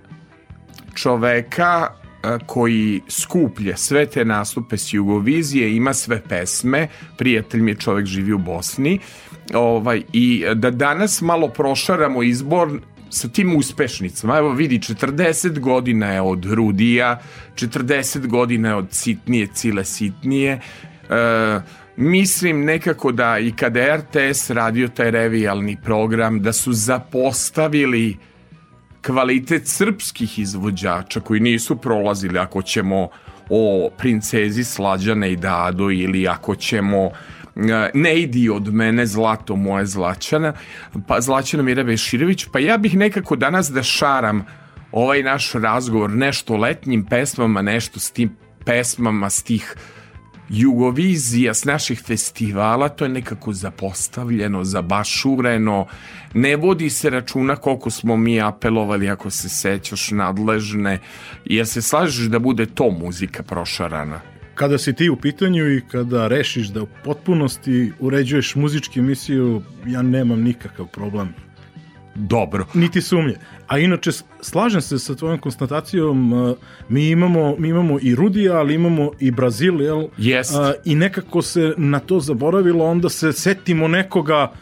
čoveka a, koji skuplja sve te nastupe s Jugovizije, ima sve pesme, prijatelj mi je čovek živi u Bosni, ovaj, i da danas malo prošaramo izbor sa tim uspešnicama. Evo vidi, 40 godina je od Rudija, 40 godina je od Sitnije, Cile Sitnije, e, mislim nekako da i kada RTS radio taj revijalni program, da su zapostavili kvalitet srpskih izvođača koji nisu prolazili ako ćemo o princezi Slađane i Dado ili ako ćemo e, ne idi od mene zlato moje zlačana pa zlačana Mira Beširević pa ja bih nekako danas da šaram ovaj naš razgovor nešto letnjim pesmama nešto s tim pesmama s tih Jugovizija s naših festivala, to je nekako zapostavljeno, zabašureno, ne vodi se računa koliko smo mi apelovali, ako se sećaš, nadležne, jer se slažeš da bude to muzika prošarana. Kada si ti u pitanju i kada rešiš da u potpunosti uređuješ muzičku emisiju, ja nemam nikakav problem. Dobro. Niti sumnje. A inače, slažem se sa tvojom konstatacijom, uh, mi imamo, mi imamo i Rudija, ali imamo i Brazil, jel? Jest. Uh, I nekako se na to zaboravilo, onda se setimo nekoga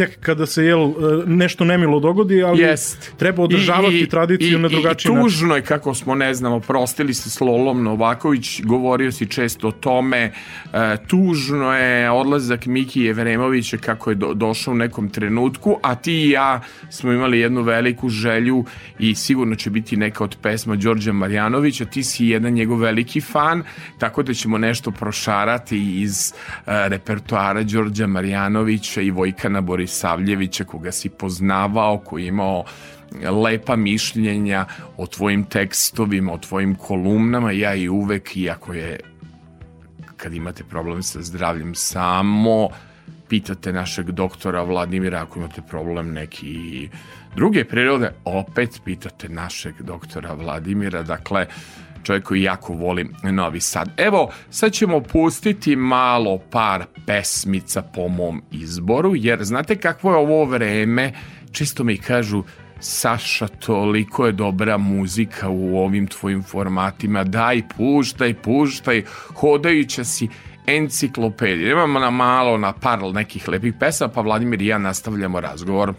tek kada se jel uh, nešto nemilo dogodi, ali Jest. treba održavati tradiciju na drugačiji i, i način. tužno je kako smo, ne znam, oprostili se s Lolom Novaković, govorio si često o tome, e, tužno je odlazak Miki Jevremovića kako je do, došao u nekom trenutku, a ti i ja smo imali jednu veliku želju i sigurno će biti neka od pesma Đorđa Marjanovića, ti si jedan njegov veliki fan, tako da ćemo nešto prošarati iz e, repertoara Đorđa Marjanovića i Vojkana Borisavljevića, koga si poznavao, koji je imao lepa mišljenja o tvojim tekstovima, o tvojim kolumnama, ja i uvek, iako je kad imate problem sa zdravljem samo pitate našeg doktora Vladimira ako imate problem neki druge prirode, opet pitate našeg doktora Vladimira, dakle čovjek koji jako voli Novi Sad. Evo, sad ćemo pustiti malo par pesmica po mom izboru, jer znate kakvo je ovo vreme, čisto mi kažu Saša, toliko je dobra muzika u ovim tvojim formatima, daj, puštaj, puštaj, hodajuća si enciklopedija. Imamo na malo, na par nekih lepih pesama, pa Vladimir i ja nastavljamo razgovor.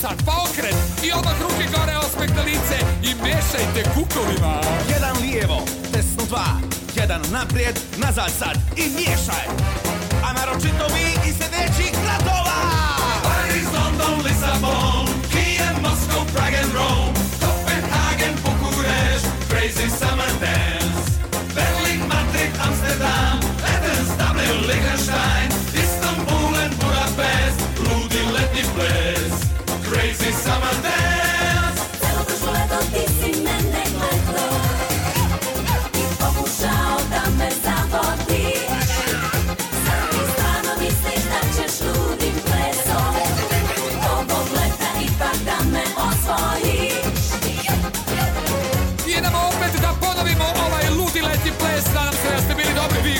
Sad, pa okret. I odmah ruke gore, osmehte lice i mešajte kukovima. Jedan lijevo, desno dva, jedan naprijed, nazad sad i miješaj. A naročito vi iz sljedećih gradova. Paris, London, Lissabon,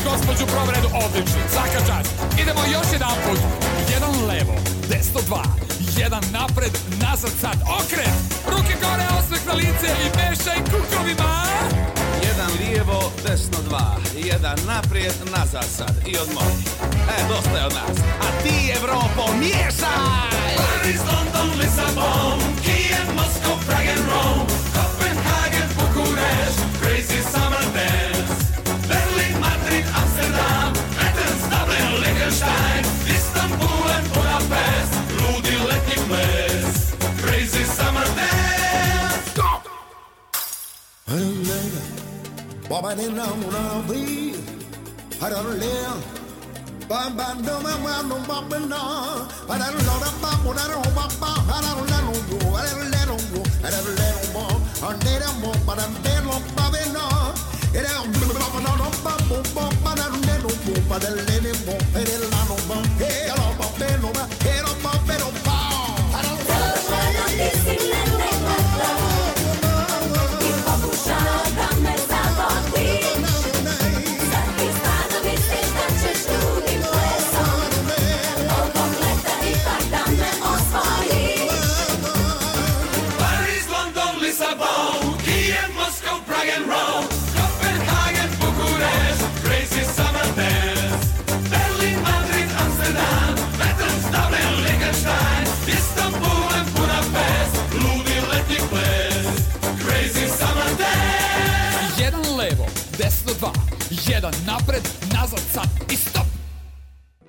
gospođu prvom redu, odlični. Svaka čast. Idemo još jedan put. Jedan levo, desno dva, jedan napred, nazad sad, okret. Ruke gore, osmeh na lice i mešaj kukovima. Jedan lijevo, desno dva, jedan naprijed, nazad sad i odmori. E, dosta je od nas. A ti, Evropo, miješaj! Paris, London, Lissabon, Kiev, Moscow, Prague and Rome, وبعدين انا بي هرر ليه بام بام دوم بام دوم بام بنا هرر لورا بام هرر بام بام هرر لانو جو هرر لانو جو هرر لانو بام هندير بام بام دير بام بام بنا هرر بام بام بام بام بام بام بام بام بام بام بام بام nazad sad i stop.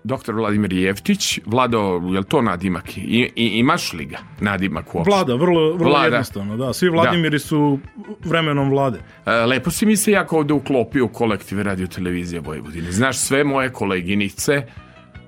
Doktor Vladimir Jevtić, Vlado, je li to nadimak? I, i, imaš li ga nadimak uopšte? Vlada, vrlo, vrlo Vlada. jednostavno, da. Svi Vladimiri su vremenom vlade. E, Lepo si mi se jako ovde uklopio u kolektiv radio televizije Vojvodine. Znaš, sve moje koleginice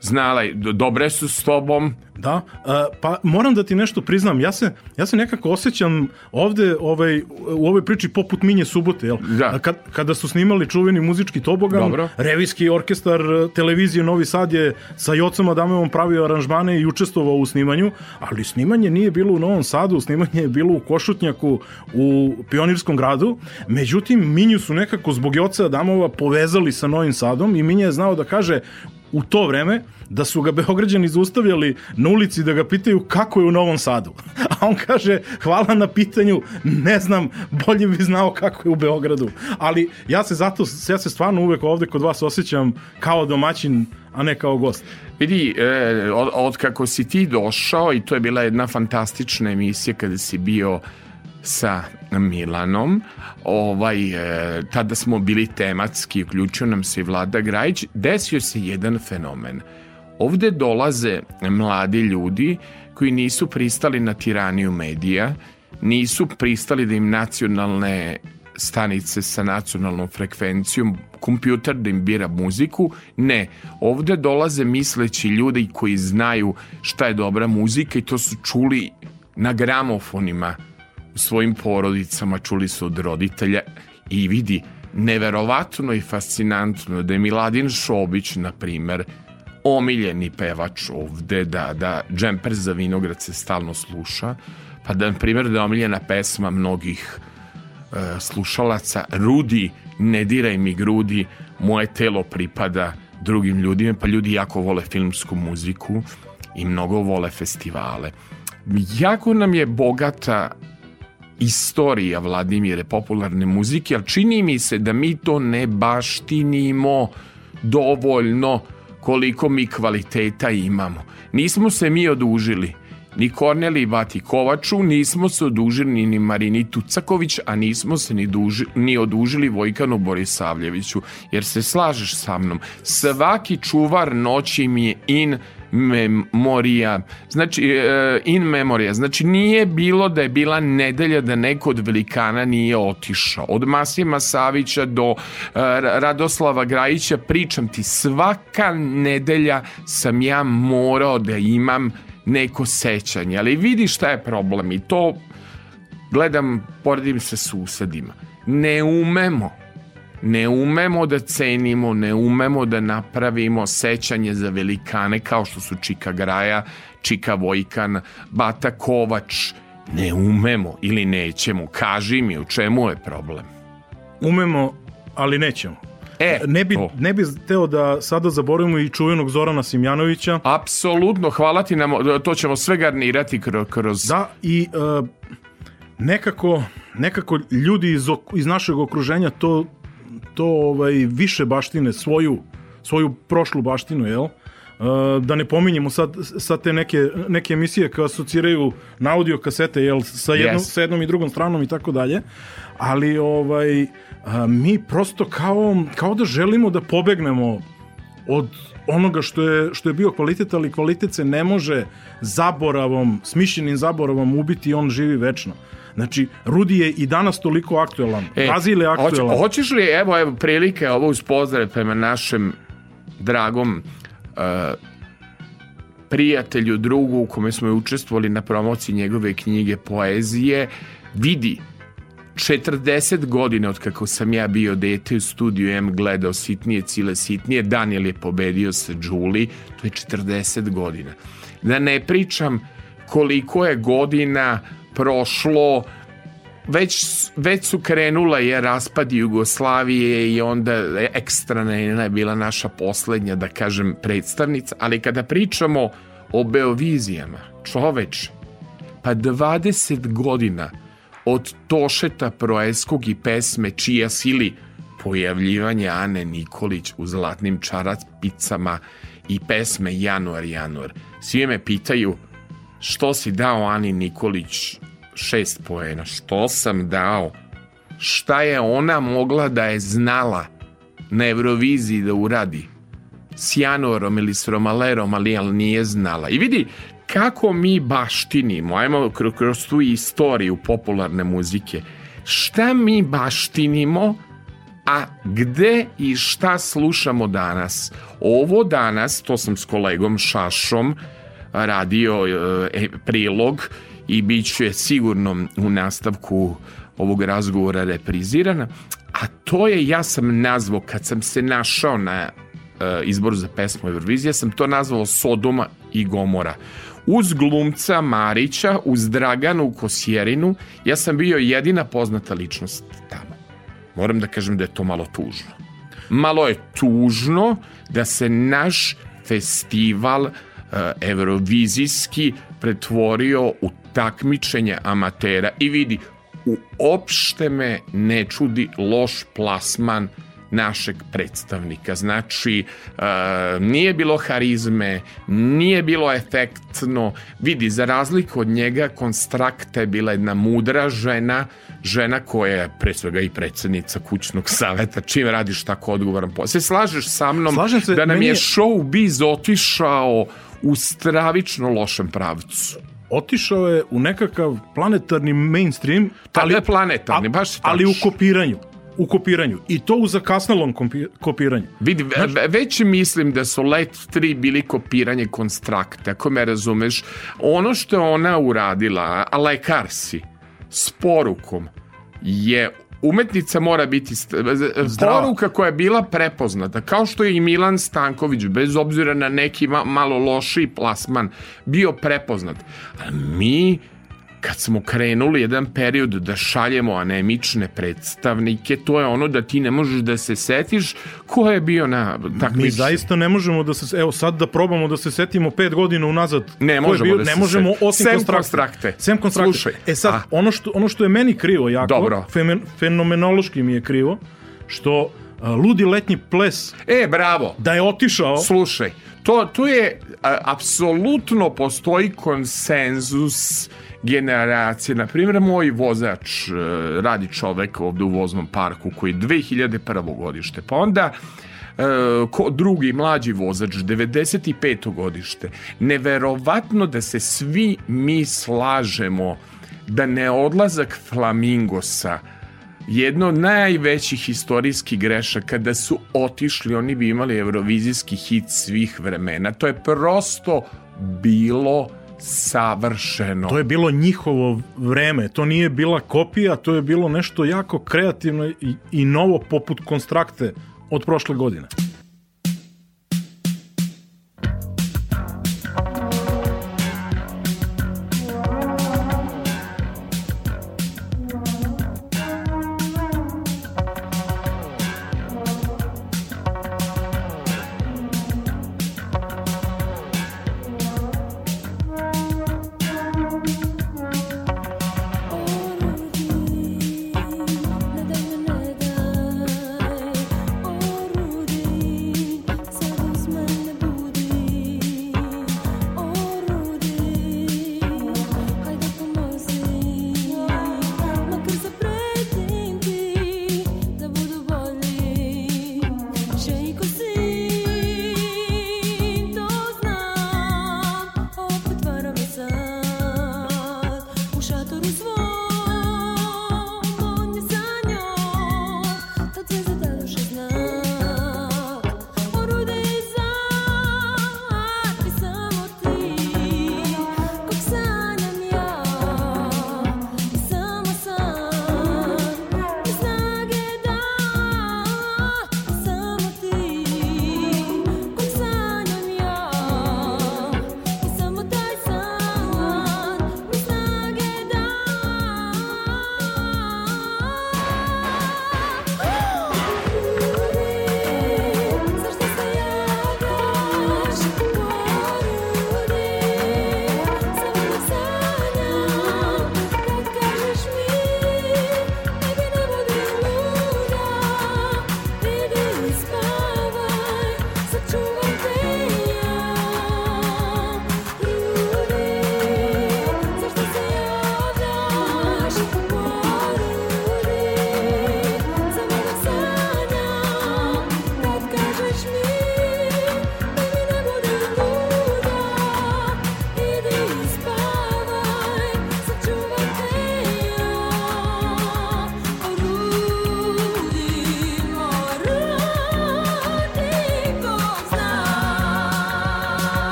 znala, do- dobre su s tobom. Da, a, pa moram da ti nešto priznam, ja se, ja se nekako osjećam ovde ovaj, u ovoj priči poput Minje Subote, jel? Da. Kad, kada su snimali čuveni muzički tobogan, Dobro. revijski orkestar e, televizije Novi Sad je sa Jocom Adamevom pravio aranžmane i učestvovao u snimanju, ali snimanje nije bilo u Novom Sadu, snimanje je bilo u Košutnjaku u Pionirskom gradu, međutim Minju su nekako zbog Joca Adamova povezali sa Novim Sadom i Minja je znao da kaže u to vreme da su ga Beograđani zaustavljali na ulici da ga pitaju kako je u Novom Sadu. A on kaže, hvala na pitanju, ne znam, bolje bi znao kako je u Beogradu. Ali ja se zato, ja se stvarno uvek ovde kod vas osjećam kao domaćin, a ne kao gost. Vidi, e, od, od kako si ti došao i to je bila jedna fantastična emisija kada si bio sa Milanom, ovaj, e, tada smo bili tematski, uključio nam se i Vlada Grajić, desio se jedan fenomen. Ovde dolaze mladi ljudi koji nisu pristali na tiraniju medija, nisu pristali da im nacionalne stanice sa nacionalnom frekvencijom, kompjuter da im bira muziku. Ne, ovde dolaze misleći ljudi koji znaju šta je dobra muzika i to su čuli na gramofonima svojim porodicama, čuli su od roditelja i vidi, neverovatno i fascinantno da je Miladin Šobić, na primer, omiljeni pevač ovde, da, da džemper za vinograd se stalno sluša, pa da, na primjer, da je omiljena pesma mnogih e, slušalaca Rudi, ne diraj mi grudi, moje telo pripada drugim ljudima, pa ljudi jako vole filmsku muziku i mnogo vole festivale. Jako nam je bogata istorija Vladimire popularne muzike, ali čini mi se da mi to ne baštinimo dovoljno koliko mi kvaliteta imamo. Nismo se mi odužili ni Korneli Bati Kovaču, nismo se odužili ni Marini Tucaković, a nismo se ni, duži, ni odužili Vojkanu Borisavljeviću, jer se slažeš sa mnom. Svaki čuvar noći mi je in memorija, znači e, in memorija, znači nije bilo da je bila nedelja da neko od velikana nije otišao. Od Masima Savića do e, Radoslava Grajića pričam ti svaka nedelja sam ja morao da imam neko sećanje, ali vidi šta je problem i to gledam, poredim se susedima. Ne umemo ne umemo da cenimo, ne umemo da napravimo sećanje za velikane kao što su Čika Graja, Čika Vojkan, Bata Kovač. Ne umemo ili nećemo. Kaži mi u čemu je problem. Umemo, ali nećemo. E, ne bi, to. ne bi teo da sada zaboravimo i čuvenog Zorana Simjanovića. Apsolutno, hvala ti, nam, to ćemo sve garnirati kroz... kroz... Da, i uh, nekako, nekako ljudi iz, iz našeg okruženja to, to ovaj, više baštine, svoju, svoju prošlu baštinu, jel? Uh, da ne pominjemo sad, sad te neke, neke emisije koje asociraju na audio kasete jel, sa, jednom, Yes. sa jednom i drugom stranom i tako dalje, ali ovaj, a, mi prosto kao, kao da želimo da pobegnemo od onoga što je, što je bio kvalitet, ali kvalitet se ne može zaboravom, smišljenim zaboravom ubiti i on živi večno. Znači, Rudi je i danas toliko aktuelan. E, Brazil je aktuelan. Hoće, hoćeš li, evo, evo, prilike ovo uz pozdrav prema našem dragom uh, prijatelju, drugu u kome smo učestvovali na promociji njegove knjige poezije, vidi 40 godina od kako sam ja bio dete u studiju M gledao sitnije, cile sitnije, Daniel je pobedio sa Đuli, to je 40 godina. Da ne pričam koliko je godina prošlo već, već su krenula je raspad Jugoslavije i onda ekstra nena je bila naša poslednja, da kažem, predstavnica, ali kada pričamo o Beovizijama, čoveč, pa 20 godina od Tošeta Proeskog i pesme Čija sili pojavljivanje Ane Nikolić u zlatnim čarapicama i pesme Januar, Januar. Svi me pitaju što si dao Ani Nikolić šest poena. Što sam dao? šta je ona mogla da je znala na Euroviziji da uradi s Janorom ili s Romalerom, ali, ali nije znala. I vidi kako mi baštinimo, ajmo kro- kroz tu istoriju popularne muzike, šta mi baštinimo, a gde i šta slušamo danas? Ovo danas, to sam s kolegom Šašom radio e, prilog i bit će sigurno u nastavku ovog razgovora reprizirana, a to je, ja sam nazvao, kad sam se našao na e, izboru za pesmu Eurovizije, sam to nazvao Sodoma i Gomora. Uz glumca Marića, uz Draganu Kosjerinu, ja sam bio jedina poznata ličnost tamo. Moram da kažem da je to malo tužno. Malo je tužno da se naš festival uh, evrovizijski pretvorio u takmičenje amatera i vidi, uopšte me ne čudi loš plasman našeg predstavnika. Znači, uh, nije bilo harizme, nije bilo efektno. Vidi, za razliku od njega, Konstrakta je bila jedna mudra žena, žena koja je pre svega i predsednica kućnog saveta, čim radiš tako odgovoran posao. Se slažeš sa mnom Slažem se, da nam meni je je- showbiz otišao u stravično lošem pravcu. Otišao je u nekakav planetarni mainstream, Ali je planetarni, baš si ali u tačno. kopiranju. U kopiranju. I to u zakasnalom kopiranju. Vidi, ve- već mislim da su Let 3 bili kopiranje konstrakta, ako me razumeš. Ono što je ona uradila, a lekar si, s porukom, je umetnica mora biti Zdrava. poruka koja je bila prepoznata, kao što je i Milan Stanković, bez obzira na neki ma- malo lošiji plasman, bio prepoznat. A mi kad smo krenuli jedan period da šaljemo anemične predstavnike, to je ono da ti ne možeš da se setiš ko je bio na takmičenju. Mi zaista ne možemo da se, evo sad da probamo da se setimo pet godina unazad. Ne možemo da ne se možemo setimo. osim Sem konstrakte. konstrakte. Sem konstrakte. Slušaj, E sad, a- ono što, ono što je meni krivo jako, Dobro. femen, fenomenološki mi je krivo, što a, ludi letnji ples E, bravo. da je otišao Slušaj, to, to je a, apsolutno postoji konsenzus generacije. Na primjer, moj vozač e, radi čovek ovde u voznom parku koji je 2001. godište, pa onda e, ko drugi mlađi vozač 95. godište. Neverovatno da se svi mi slažemo da ne odlazak Flamingosa jedno od najvećih istorijskih grešaka da su otišli, oni bi imali evrovizijski hit svih vremena. To je prosto bilo savršeno. To je bilo njihovo vreme, to nije bila kopija, to je bilo nešto jako kreativno i, i novo poput konstrakte od prošle godine.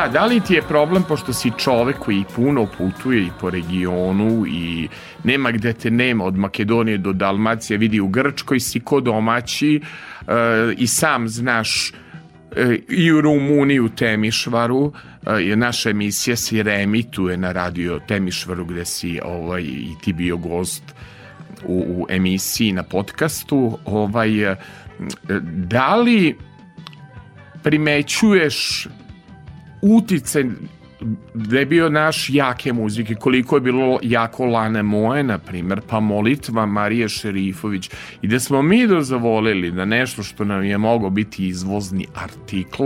Da, da li ti je problem pošto si čovek koji puno putuje i po regionu i nema gde te nema od Makedonije do Dalmacije, vidi u Grčkoj si ko domaći e, i sam znaš e, i u Rumuniji u Temišvaru e, je naša emisija se reemituje na radio Temišvaru gde si ovaj, i ti bio gost u, u emisiji na podcastu ovaj, da li primećuješ uticaj da je bio naš jake muzike, koliko je bilo jako Lane Moje, na primjer, pa molitva Marije Šerifović i da smo mi dozvolili da nešto što nam je mogao biti izvozni artikl,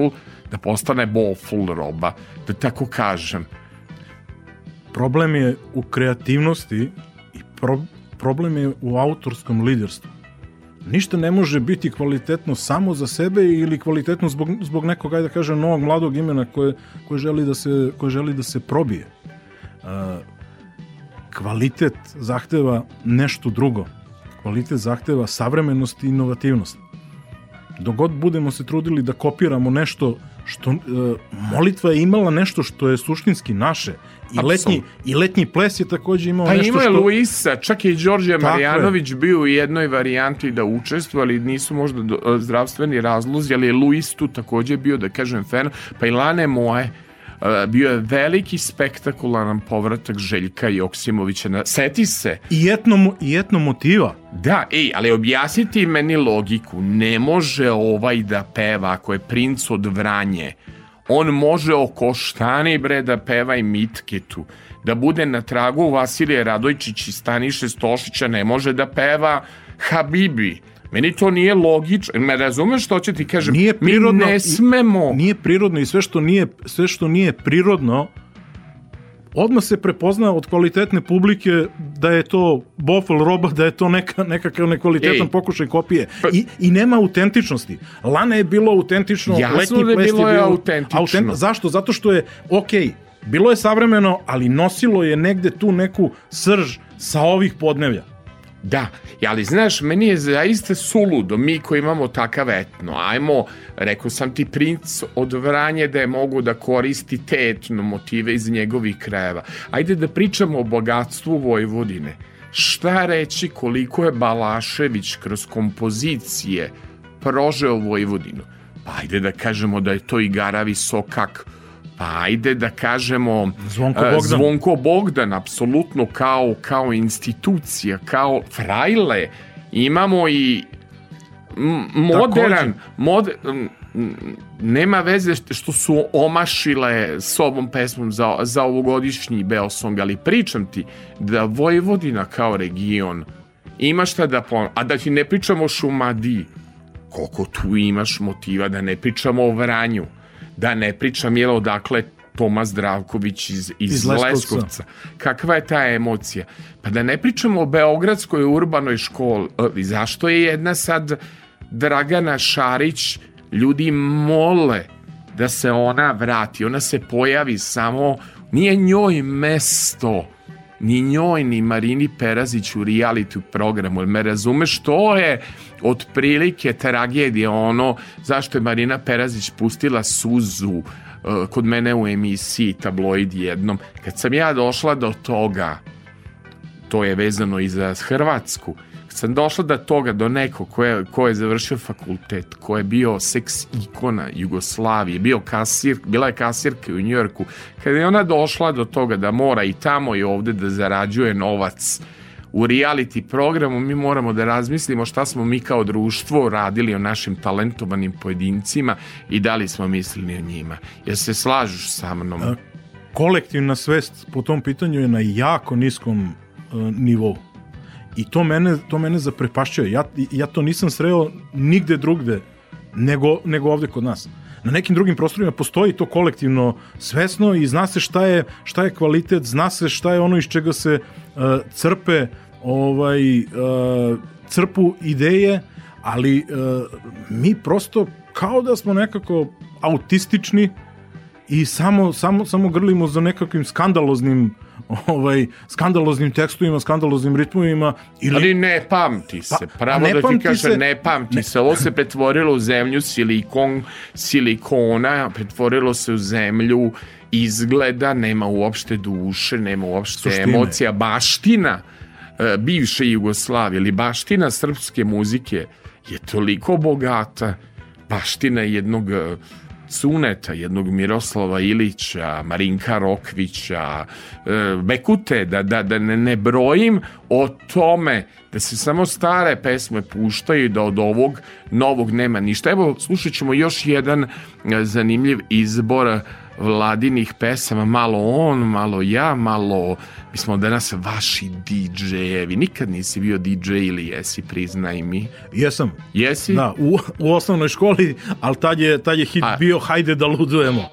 da postane boful roba, da tako kažem. Problem je u kreativnosti i pro, problem je u autorskom liderstvu. Ništa ne može biti kvalitetno samo za sebe ili kvalitetno zbog, zbog nekog, ajde da kažem, novog mladog imena koje, koje, želi, da se, koje želi da se probije. Uh, kvalitet zahteva nešto drugo. Kvalitet zahteva savremenost i inovativnost. Dogod budemo se trudili da kopiramo nešto što uh, molitva je imala nešto što je suštinski naše i letnji, i letnji ples je takođe imao Pa nešto ima što... Luisa, čak je i Đorđe Tako je. Bio u jednoj varijanti da učestvuje, ali nisu možda do- zdravstveni razlozi, ali je Luis tu takođe bio, da kažem, fan, pa i Lane Moje, Uh, bio je veliki spektakularan povratak Željka Joksimovića na... Seti se, I etno, i etno motiva. Da, ej, ali objasniti meni logiku. Ne može ovaj da peva ako je princ od Vranje. On može oko štani bre da peva i mitketu. Da bude na tragu Vasilije Radojčić i Staniše Stošića ne može da peva Habibi. Meni to nije logično. Me razumeš što će ti kažem? Nije prirodno Mi ne smemo. Nije prirodno i sve što nije, sve što nije prirodno odmah se prepozna od kvalitetne publike da je to bofel roba, da je to neka, nekakav nekvalitetan Ej. pokušaj kopije. I, I nema autentičnosti. Lana je bilo autentično, Jasno letnji da je bilo je autentično. zašto? Zato što je, ok, bilo je savremeno, ali nosilo je negde tu neku srž sa ovih podnevlja. Da, ali znaš, meni je zaista suludo, mi koji imamo takav etno, ajmo, rekao sam ti princ od Vranje da je mogu da koristi te etno motive iz njegovih krajeva. Ajde da pričamo o bogatstvu Vojvodine. Šta reći koliko je Balašević kroz kompozicije prožeo Vojvodinu? Pa ajde da kažemo da je to i Garavi Sokak, pa ajde da kažemo Zvonko e, Bogdan. Zvonko Bogdan, apsolutno kao, kao institucija, kao frajle. Imamo i modern, mod, nema veze što- što su omašile s ovom pesmom za, za ovogodišnji Beosong, ali pričam ti da Vojvodina kao region ima šta da pon... A da ti ne pričamo o Šumadiji, koliko tu imaš motiva, da ne pričamo o Vranju, da ne pričam jel odakle Toma Zdravković iz, iz, Iz Leskovca. Leskovca. Kakva je ta emocija? Pa da ne pričamo o Beogradskoj urbanoj školi. E, Zašto je jedna sad Dragana Šarić ljudi mole da se ona vrati. Ona se pojavi samo, nije njoj mesto ni njoj, ni Marini Perazić u reality programu. Jel me razumeš? To je otprilike tragedija ono zašto je Marina Perazić pustila suzu uh, kod mene u emisiji tabloid jednom. Kad sam ja došla do toga, to je vezano i za Hrvatsku, kad sam došla do toga, do nekog ko je, ko je završio fakultet, ko je bio seks ikona Jugoslavije, bio kasir, bila je kasirka u Njujorku, kada je ona došla do toga da mora i tamo i ovde da zarađuje novac u reality programu, mi moramo da razmislimo šta smo mi kao društvo radili o našim talentovanim pojedincima i da li smo mislili o njima. Jel se slažeš sa mnom? kolektivna svest po tom pitanju je na jako niskom uh, nivou. I to mene, to mene zaprepašćuje. Ja, ja to nisam sreo nigde drugde nego, nego ovde kod nas. Na nekim drugim prostorima postoji to kolektivno svesno i zna se šta je, šta je kvalitet, zna se šta je ono iz čega se uh, crpe ovaj, uh, crpu ideje, ali uh, mi prosto kao da smo nekako autistični i samo, samo, samo grlimo za nekakvim skandaloznim ovaj, skandaloznim tekstovima, skandaloznim ritmovima. Ili... Ali ne pamti pa, se, pa, pravo da ti kažem, se... ne pamti ne. se. Ovo se pretvorilo u zemlju silikon, silikona, pretvorilo se u zemlju izgleda, nema uopšte duše, nema uopšte Suštine. emocija, baština e, bivše Jugoslavije ili baština srpske muzike je toliko bogata, baština jednog e, Suneta, jednog Miroslava Ilića, Marinka Rokvića, e, Bekute, da, da, da ne, ne brojim o tome da se samo stare pesme puštaju da od ovog novog nema ništa. Evo, slušat ćemo još jedan e, zanimljiv izbor vladinih pesama, malo on, malo ja, malo, mi smo danas vaši DJ-evi, nikad nisi bio DJ ili jesi, priznaj mi. Jesam. Jesi? Da, u, u osnovnoj školi, ali tad je, tad je hit A... bio Hajde da ludujemo.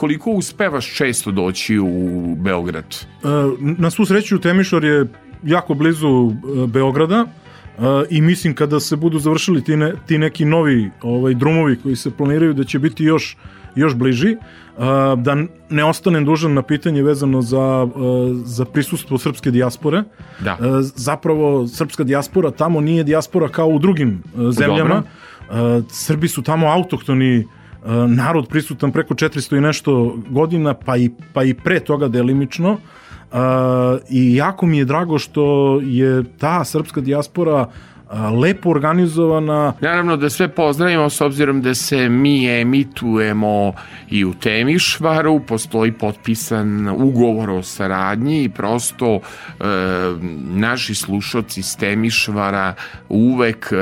Koliko uspevaš često doći u Beograd? E, Na svu sreću Temišvar je jako blizu e, Beograda e, i mislim kada se budu završili ti, ne, ti neki novi ovaj drumovi koji se planiraju da će biti još još bliži, da ne ostanem dužan na pitanje vezano za, za prisustvo srpske dijaspore. Da. Zapravo, srpska dijaspora tamo nije dijaspora kao u drugim zemljama. E, Srbi su tamo autohtoni e, narod prisutan preko 400 i nešto godina, pa i, pa i pre toga delimično. Uh, I jako mi je drago što je ta srpska dijaspora lepo organizovana. Naravno da sve pozdravimo s obzirom da se mi emitujemo i u Temišvaru, postoji potpisan ugovor o saradnji i prosto e, naši slušoci s Temišvara uvek e,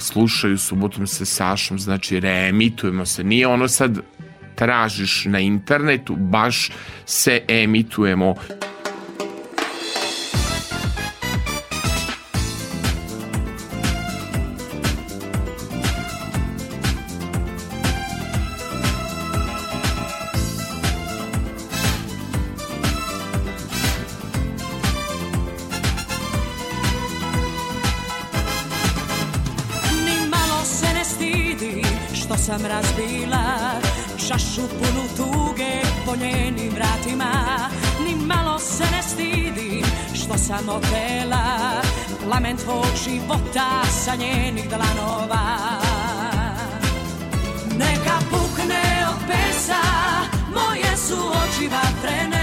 slušaju subotom sa Sašom, znači reemitujemo se. Nije ono sad tražiš na internetu, baš se emitujemo. Sam razbila Čašu punu tuge po njenim vratima. Ni malo se ne stidi što sam otela Plamen tvog života sa njenih dlanova. Neka pukne od pesa Moje su oči vatrene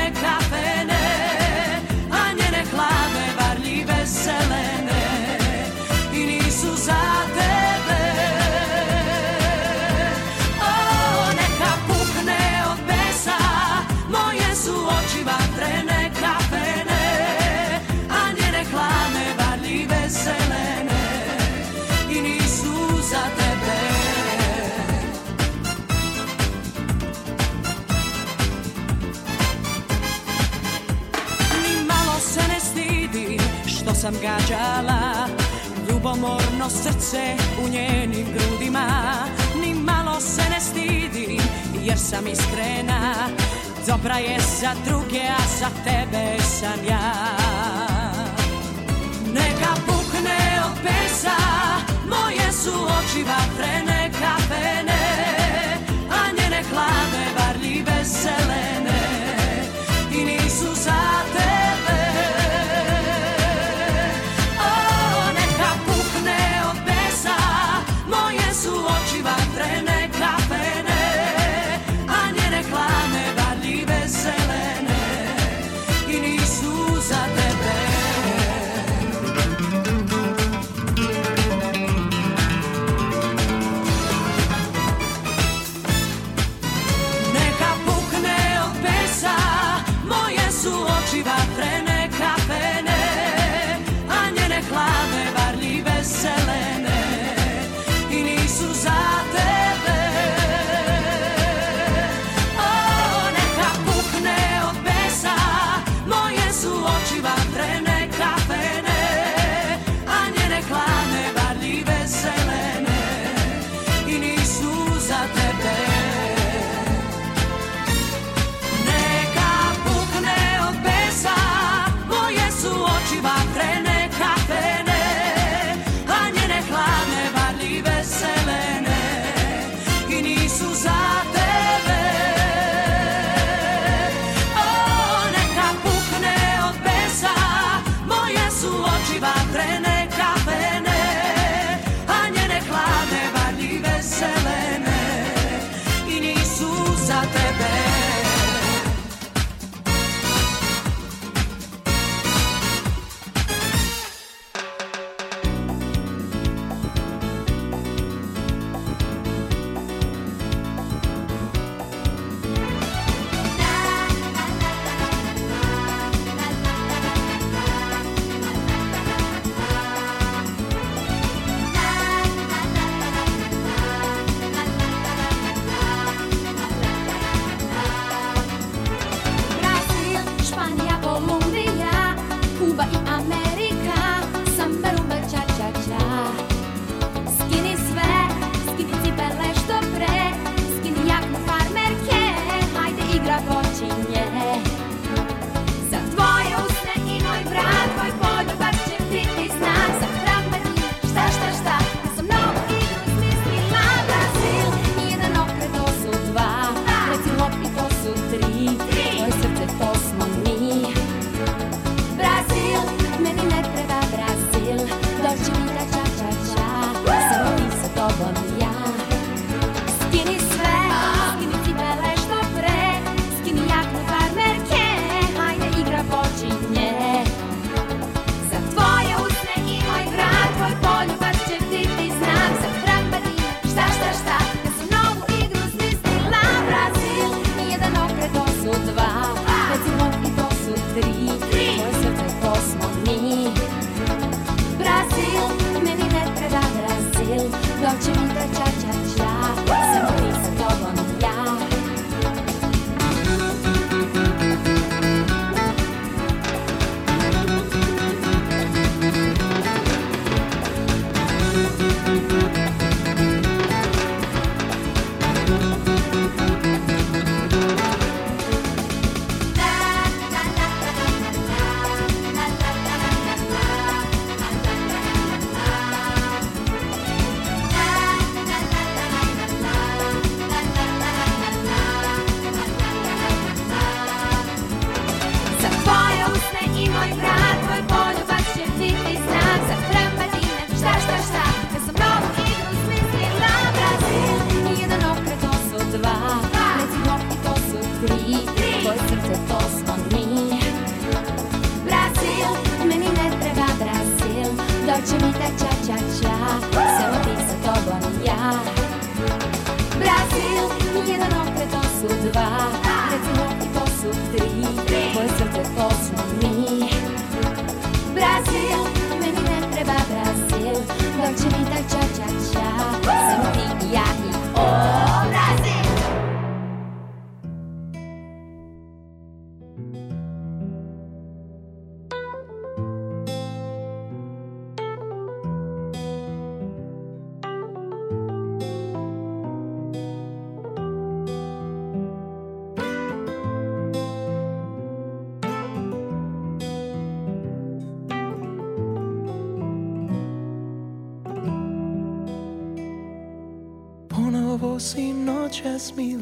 sam gađala. Ljubomorno srce u njenim grudima. Ni malo se ne stidi jer sam iskrena. Dobra je za druge, a za tebe sam ja. Neka pukne od pesa Moje su oči vatrene kafene A njene hladne varljive zelene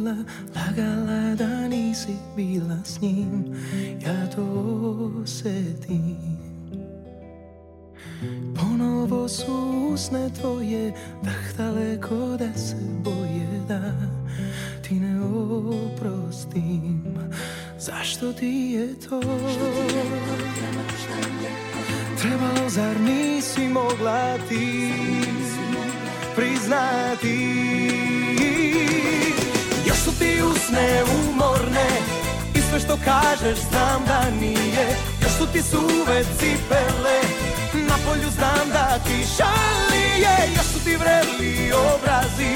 mila Lagala da nisi bila s njim Ja to osetim Ponovo su usne tvoje Dah daleko da se boje Da ti ne oprostim Zašto ti je to? Kažeš znam da nije. Još su ti suve cipele Na polju znam da ti šalije. Još su ti vreli obrazi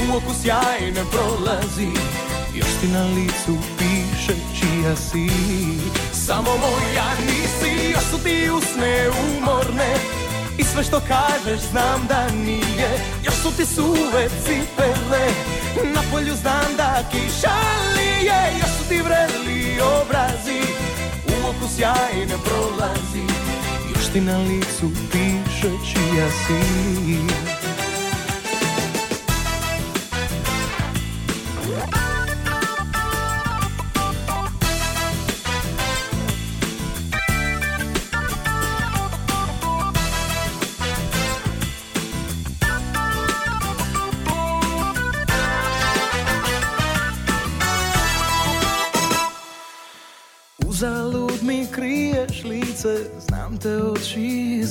U oku sjaj ne prolazi. Još ti na licu piše čija si. Samo moja nisi Još su ti usne umorne i sve što kažeš znam da nije. Još su ti suve cipele Na polju znam da kiša lije. Još su ti vreli obrazi U oku sjaj ne prolazi. Još ti na licu piše čija si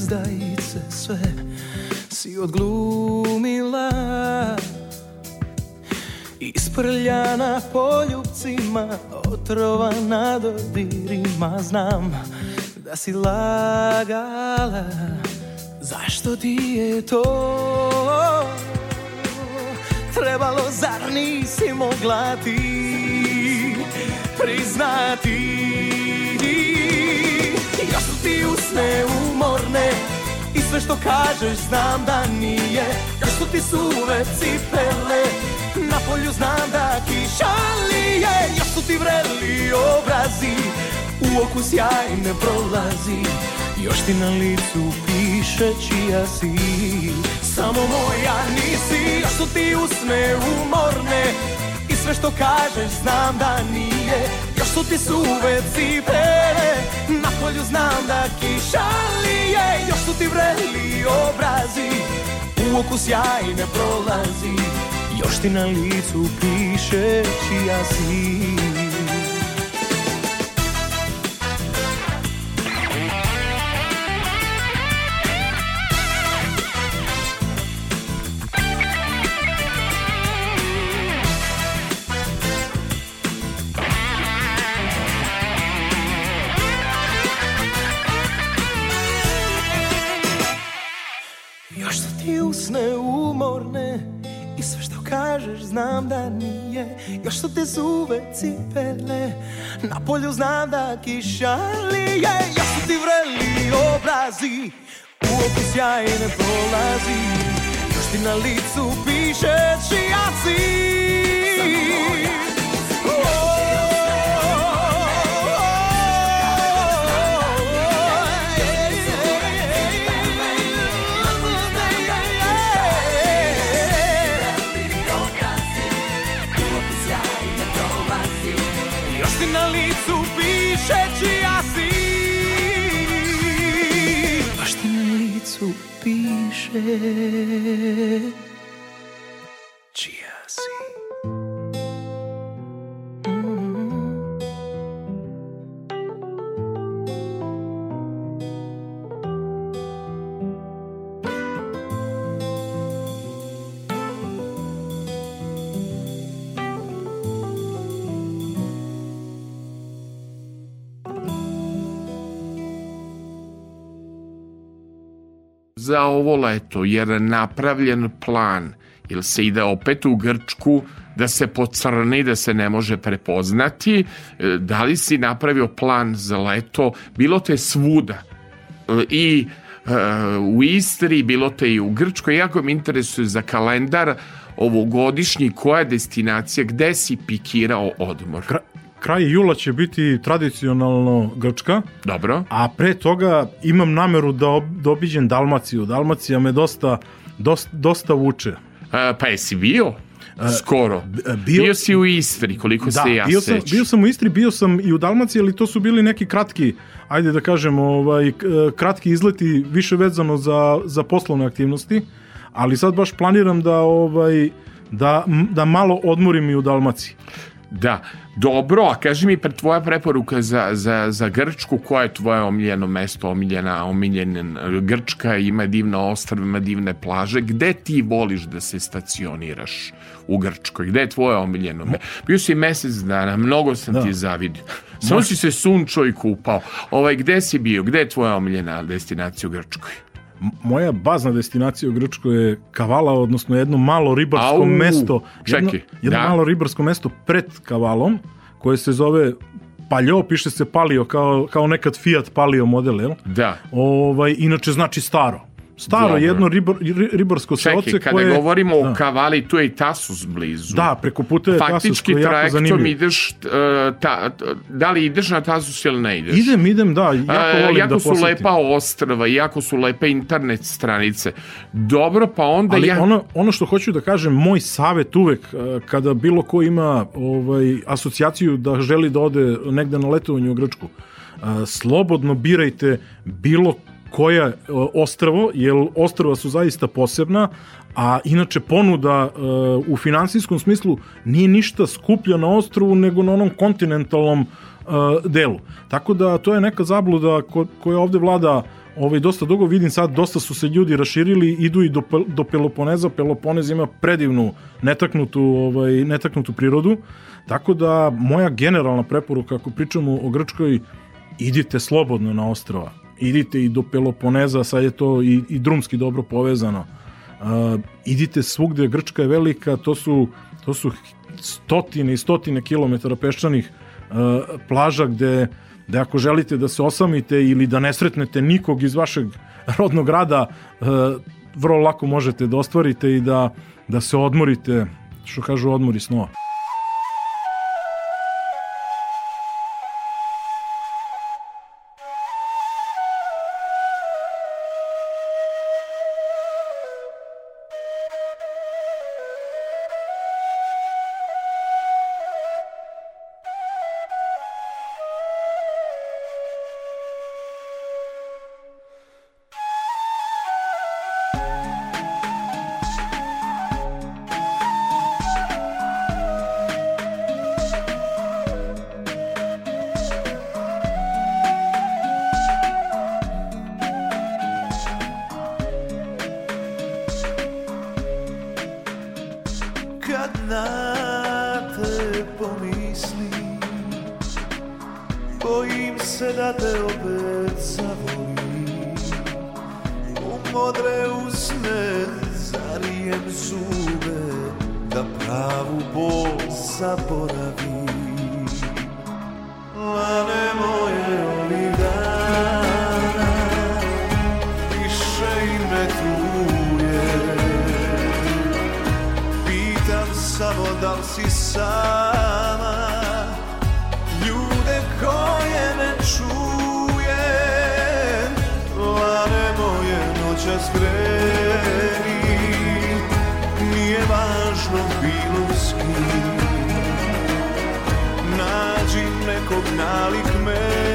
izdajice Sve si odglumila. Isprljana poljubcima Otrovana dodirima Znam da si lagala. Zašto ti je to? Trebalo zar nisi mogla ti priznati ti usne umorne. I sve što kažeš znam da nije Još su ti suve cipele. Na polju znam da kiša lije Još su ti vreli obrazi. U oku sjaj ne prolazi Još ti na licu piše čija si. Samo moja nisi Još su ti usne umorne. I sve što kažeš znam da nije su ti suve cipele Na polju znam da kiša lije Još su ti vreli obrazi U oku sjaj ne prolazi Još ti na licu piše čija si znam da nije Još su ti suve cipele Na polju znam da kiša lije Još su ti vreli obrazi U oku sjaj ne prolazi Još ti na licu piše čija si licu piše za ovo leto, jer je napravljen plan, ili se ide opet u Grčku, da se pocrni, da se ne može prepoznati, E, da li si napravio plan za leto, bilo te svuda, i e, u Istri, bilo te i u Grčkoj, jako me interesuje za kalendar ovogodišnji, koja je destinacija, gde si pikirao odmor? Kraj jula će biti tradicionalno Grčka. Dobro. A pre toga imam nameru da, ob, da obiđem Dalmaciju. Dalmacija me dosta, dosta, dosta vuče. E, pa jesi bio? Skoro. bio- bio, si u Istri, koliko Da, se ja bio sam, sećam. bio sam u Istri, bio sam i u Dalmaciji, ali to su bili neki kratki, ajde da kažem, ovaj, k- kratki izleti, više vezano za, za poslovne aktivnosti, ali sad baš planiram da, ovaj, da, da malo odmorim i u Dalmaciji. Da, dobro, a kaži mi pre tvoja preporuka za, za, za Grčku, koje je tvoje omiljeno mesto, omiljena, omiljen Grčka, ima divna ostrava, ima divne plaže, gde ti voliš da se stacioniraš u Grčkoj, gde je tvoje omiljeno me? Bio si mesec dana, mnogo sam Da. ti zavidio. Samo si se sunčo i kupao. Ovaj, gde si bio, gde je tvoja omiljena destinacija u Grčkoj? Moja bazna destinacija u Grčkoj je Kavala, odnosno jedno malo ribarsko Au, mesto. Jedno, čekaj, jedno da. malo ribarsko mesto pred Kavalom, koje se zove Paljo, piše se Palio, kao, kao nekad Fiat Palio model, jel? Da. Ovaj, inače znači staro. Staro Dobro. jedno ribar, ri- ribarsko Čekaj, seoce kada koje... govorimo o Da. Kavali, tu je i Tasus blizu. Da, preko puta je Faktički koji je jako zanimljiv. ideš, uh, ta, da li ideš na Tasus ili ne ideš? Idem, idem, da, jako E, volim jako da su posetim. lepa ostrava, jako su lepe internet stranice. Dobro, pa onda Ali ja... ono, ono što hoću da kažem, moj savet uvek, e, kada bilo ko ima ovaj, asocijaciju da želi da ode negde na letovanje u Grčku, e, slobodno birajte bilo koja e, ostravo, jer ostrava su zaista posebna, a inače ponuda e, u finansijskom smislu nije ništa skuplja na ostrovu nego na onom kontinentalnom e, delu. Tako da to je neka zabluda ko, koja ovde vlada ovaj, dosta dugo. Vidim sad, dosta su se ljudi raširili, idu i do, do Peloponeza. Peloponez ima predivnu, netaknutu, ovaj, netaknutu prirodu. Tako da, moja generalna preporuka, ako pričamo o Grčkoj, idite slobodno na ostrova. Idite i do Peloponeza, sad je to i, i drumski dobro povezano. Uh, idite svugde, Grčka je velika, to su, to su stotine i stotine kilometara peščanih uh, plaža gde, gde ako želite da se osamite ili da ne sretnete nikog iz vašeg rodnog grada, uh, vrlo lako možete da ostvarite i da, da se odmorite, što kažu odmori snova. Modre usne zarijem zube Da pravu bol zaboravim Lane moje nekog nalik meni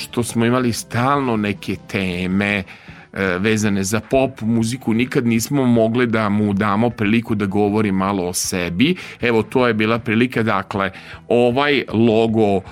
pošto smo imali stalno neke teme e, vezane za pop muziku, nikad nismo mogli da mu damo priliku da govori malo o sebi. Evo, to je bila prilika, dakle, ovaj logo e,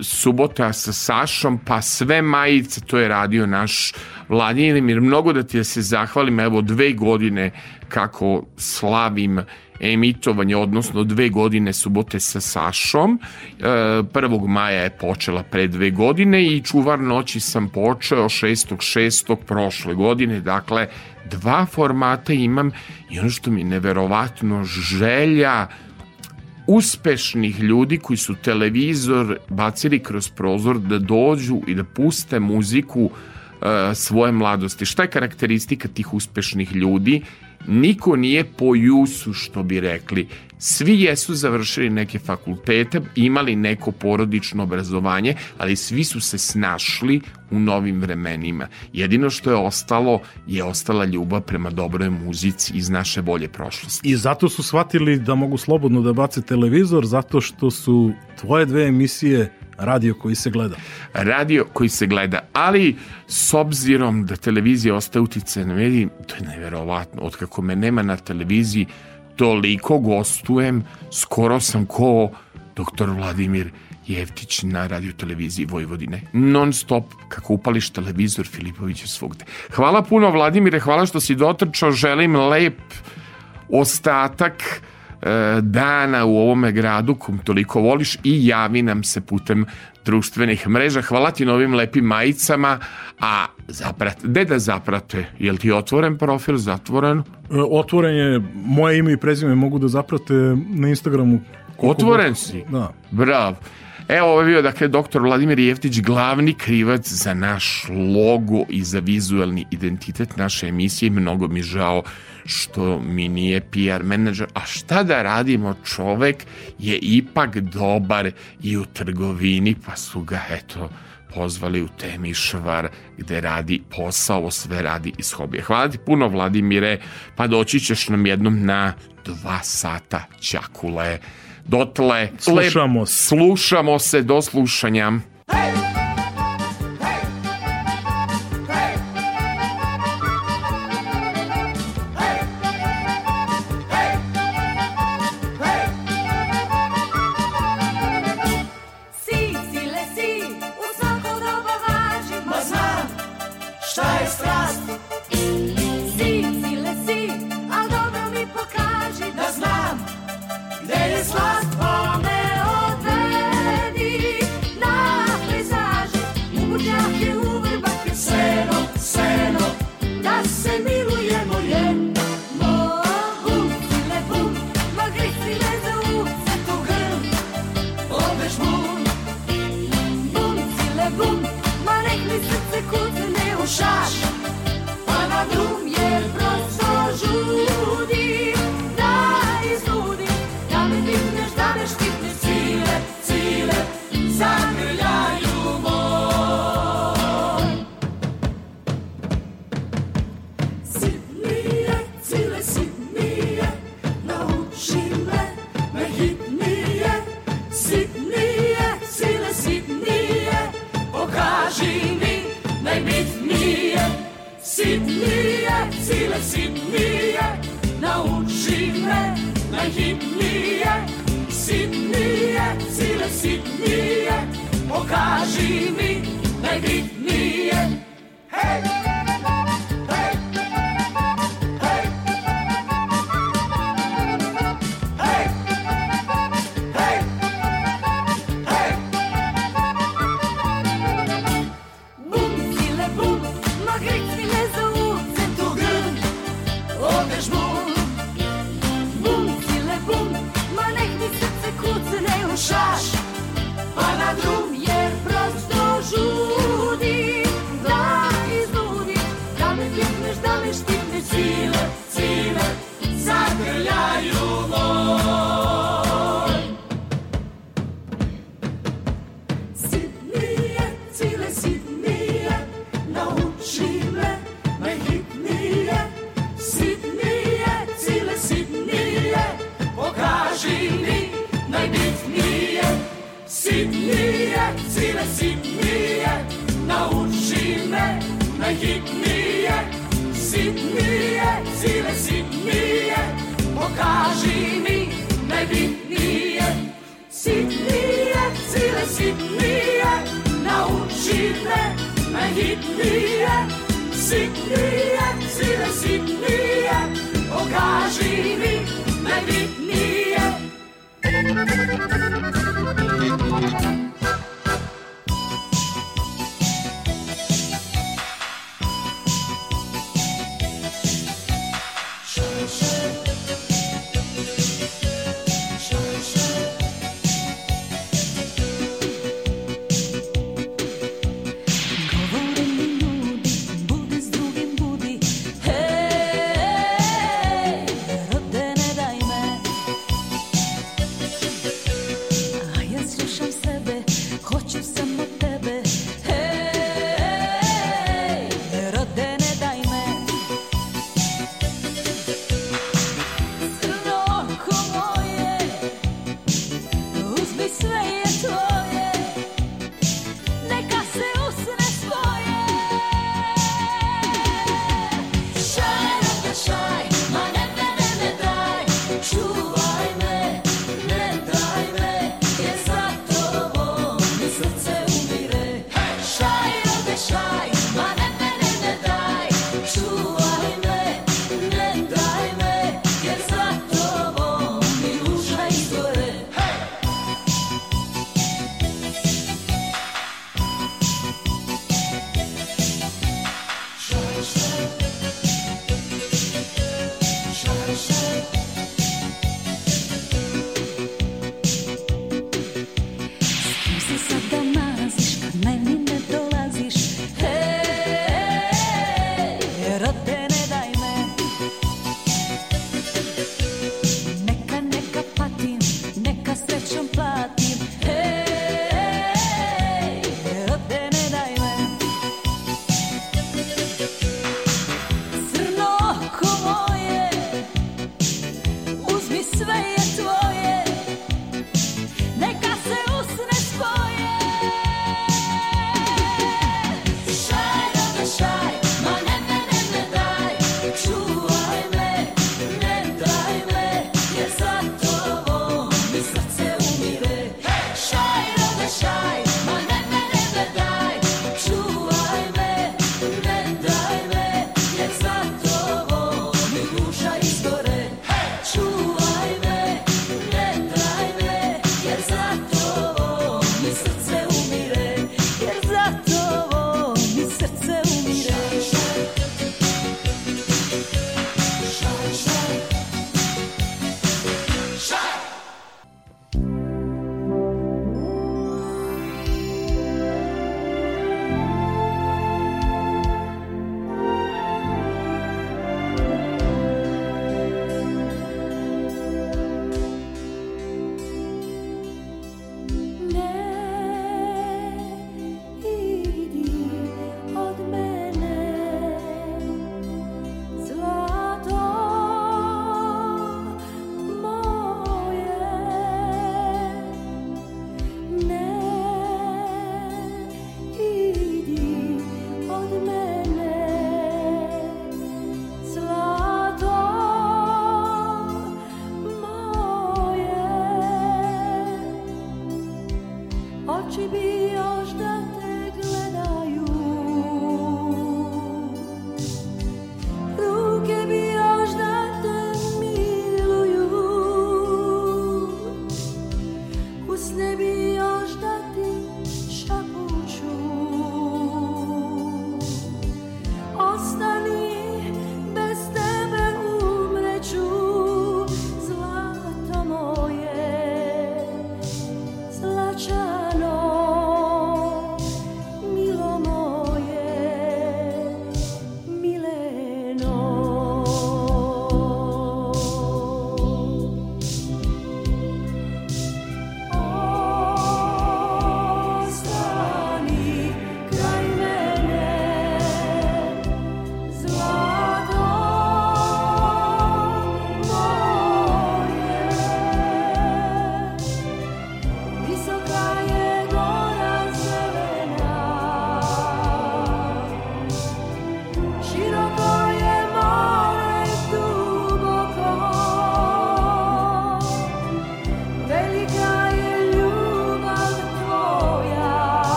subota sa Sašom, pa sve majice, to je radio naš Vladimir, mnogo da ti se zahvalim, evo dve godine kako slavim emitovanje, odnosno dve godine subote sa Sašom. E, 1. maja je počela pre dve godine i čuvar noći sam počeo 6.6. prošle godine, dakle dva formata imam i ono što mi je neverovatno želja uspešnih ljudi koji su televizor bacili kroz prozor da dođu i da puste muziku e, svoje mladosti. Šta je karakteristika tih uspešnih ljudi? Niko nije po jusu, što bi rekli. Svi jesu završili neke fakultete, imali neko porodično obrazovanje, ali svi su se snašli u novim vremenima. Jedino što je ostalo je ostala ljubav prema dobroj muzici iz naše bolje prošlosti. I zato su shvatili da mogu slobodno da bace televizor, zato što su tvoje dve emisije radio koji se gleda. radio koji se gleda, ali s obzirom da televizija ostaje utice na mediji, to je neverovatno. Od kako me nema na televiziji, toliko gostujem, skoro sam ko doktor Vladimir Jevtić na radio televiziji Vojvodine. Non stop, kako upališ televizor, Filipović je svugde. Hvala puno Vladimire, hvala što si dotrčao, želim lep ostatak dana u ovome gradu kom toliko voliš i javi nam se putem društvenih mreža. Hvala ti na ovim lepim majicama, a zaprat, gde da zaprate? Jel ti otvoren profil, zatvoren? E, Otvoren je, moje ime i prezime mogu da zaprate na Instagramu. Otvoren god- si? Da. Bravo. Evo, ovo je bio, dakle, doktor Vladimir Jeftić, glavni krivac za naš logo i za vizualni identitet naše emisije. Mnogo mi žao što mi nije PR menadžer. A šta da radimo? Čovek je ipak dobar i u trgovini, pa su ga, eto, pozvali u Temišvar gde radi posao, ovo sve radi iz hobija. Hvala ti puno Vladimire, pa doći ćeš nam jednom na dva sata ćakule. Dotle, Slušamo se. Slušamo se, do slušanja. Si, najbitnije Sitnije, sile sitnije Nauči me najhitnije Sitnije, sile sitnije Pokaži mi da najbitnije Thank you.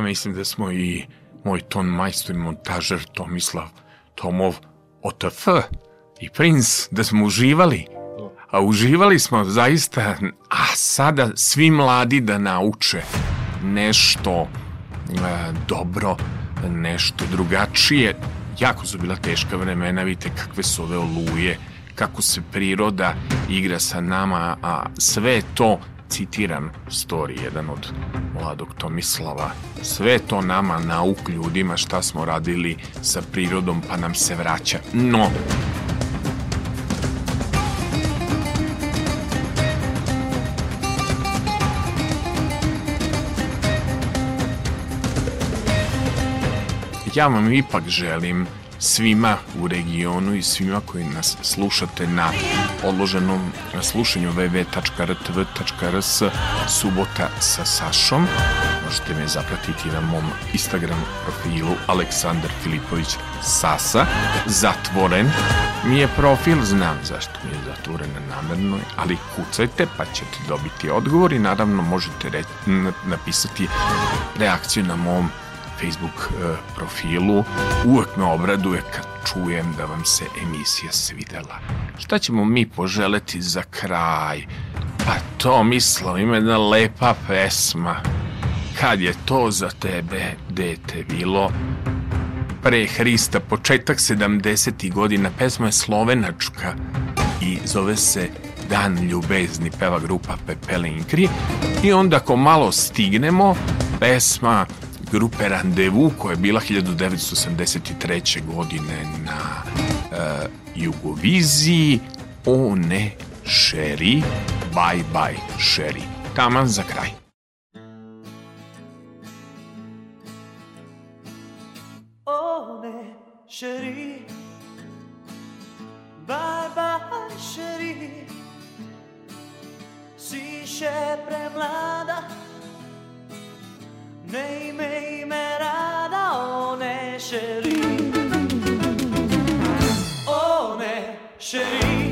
Mislim da smo i moj ton majstor i montažer Tomislav Tomov OTF i Prince, da smo uživali. A uživali smo zaista, a sada svi mladi da nauče nešto e, dobro, nešto drugačije. Jako su bila teška vremena, vidite kakve su ove oluje, kako se priroda igra sa nama, a sve to citiram story jedan od mladog Tomislava. Sve to nama nauk ljudima šta smo radili sa prirodom pa nam se vraća. No, ja vam ipak želim svima u regionu i svima koji nas slušate na odloženom slušanju www.rtv.rs subota sa Sašom. Možete me zapratiti na mom Instagram profilu Aleksandar Filipović Sasa. Zatvoren mi je profil, znam zašto mi je zatvoren namerno, ali kucajte pa ćete dobiti odgovor i naravno možete napisati reakciju na mom Facebook e, profilu. Uvek me obraduje kad čujem da vam se emisija svidela. Šta ćemo mi poželeti za kraj? Pa to mislom ima jedna lepa pesma. Kad je to za tebe, dete, bilo? Pre Hrista, početak 70. godina, pesma je slovenačka i zove se Dan ljubezni, peva grupa Pepele Inkri. I onda ako malo stignemo, pesma grupe Randevu koja je bila 1983. godine na uh, Jugoviziji O ne, Sherry, bye bye Sherry. taman za kraj. Oh ne, chérie. Bye bye, chérie. Si c'è premlada, Sheri. Oh, ne, Sheri.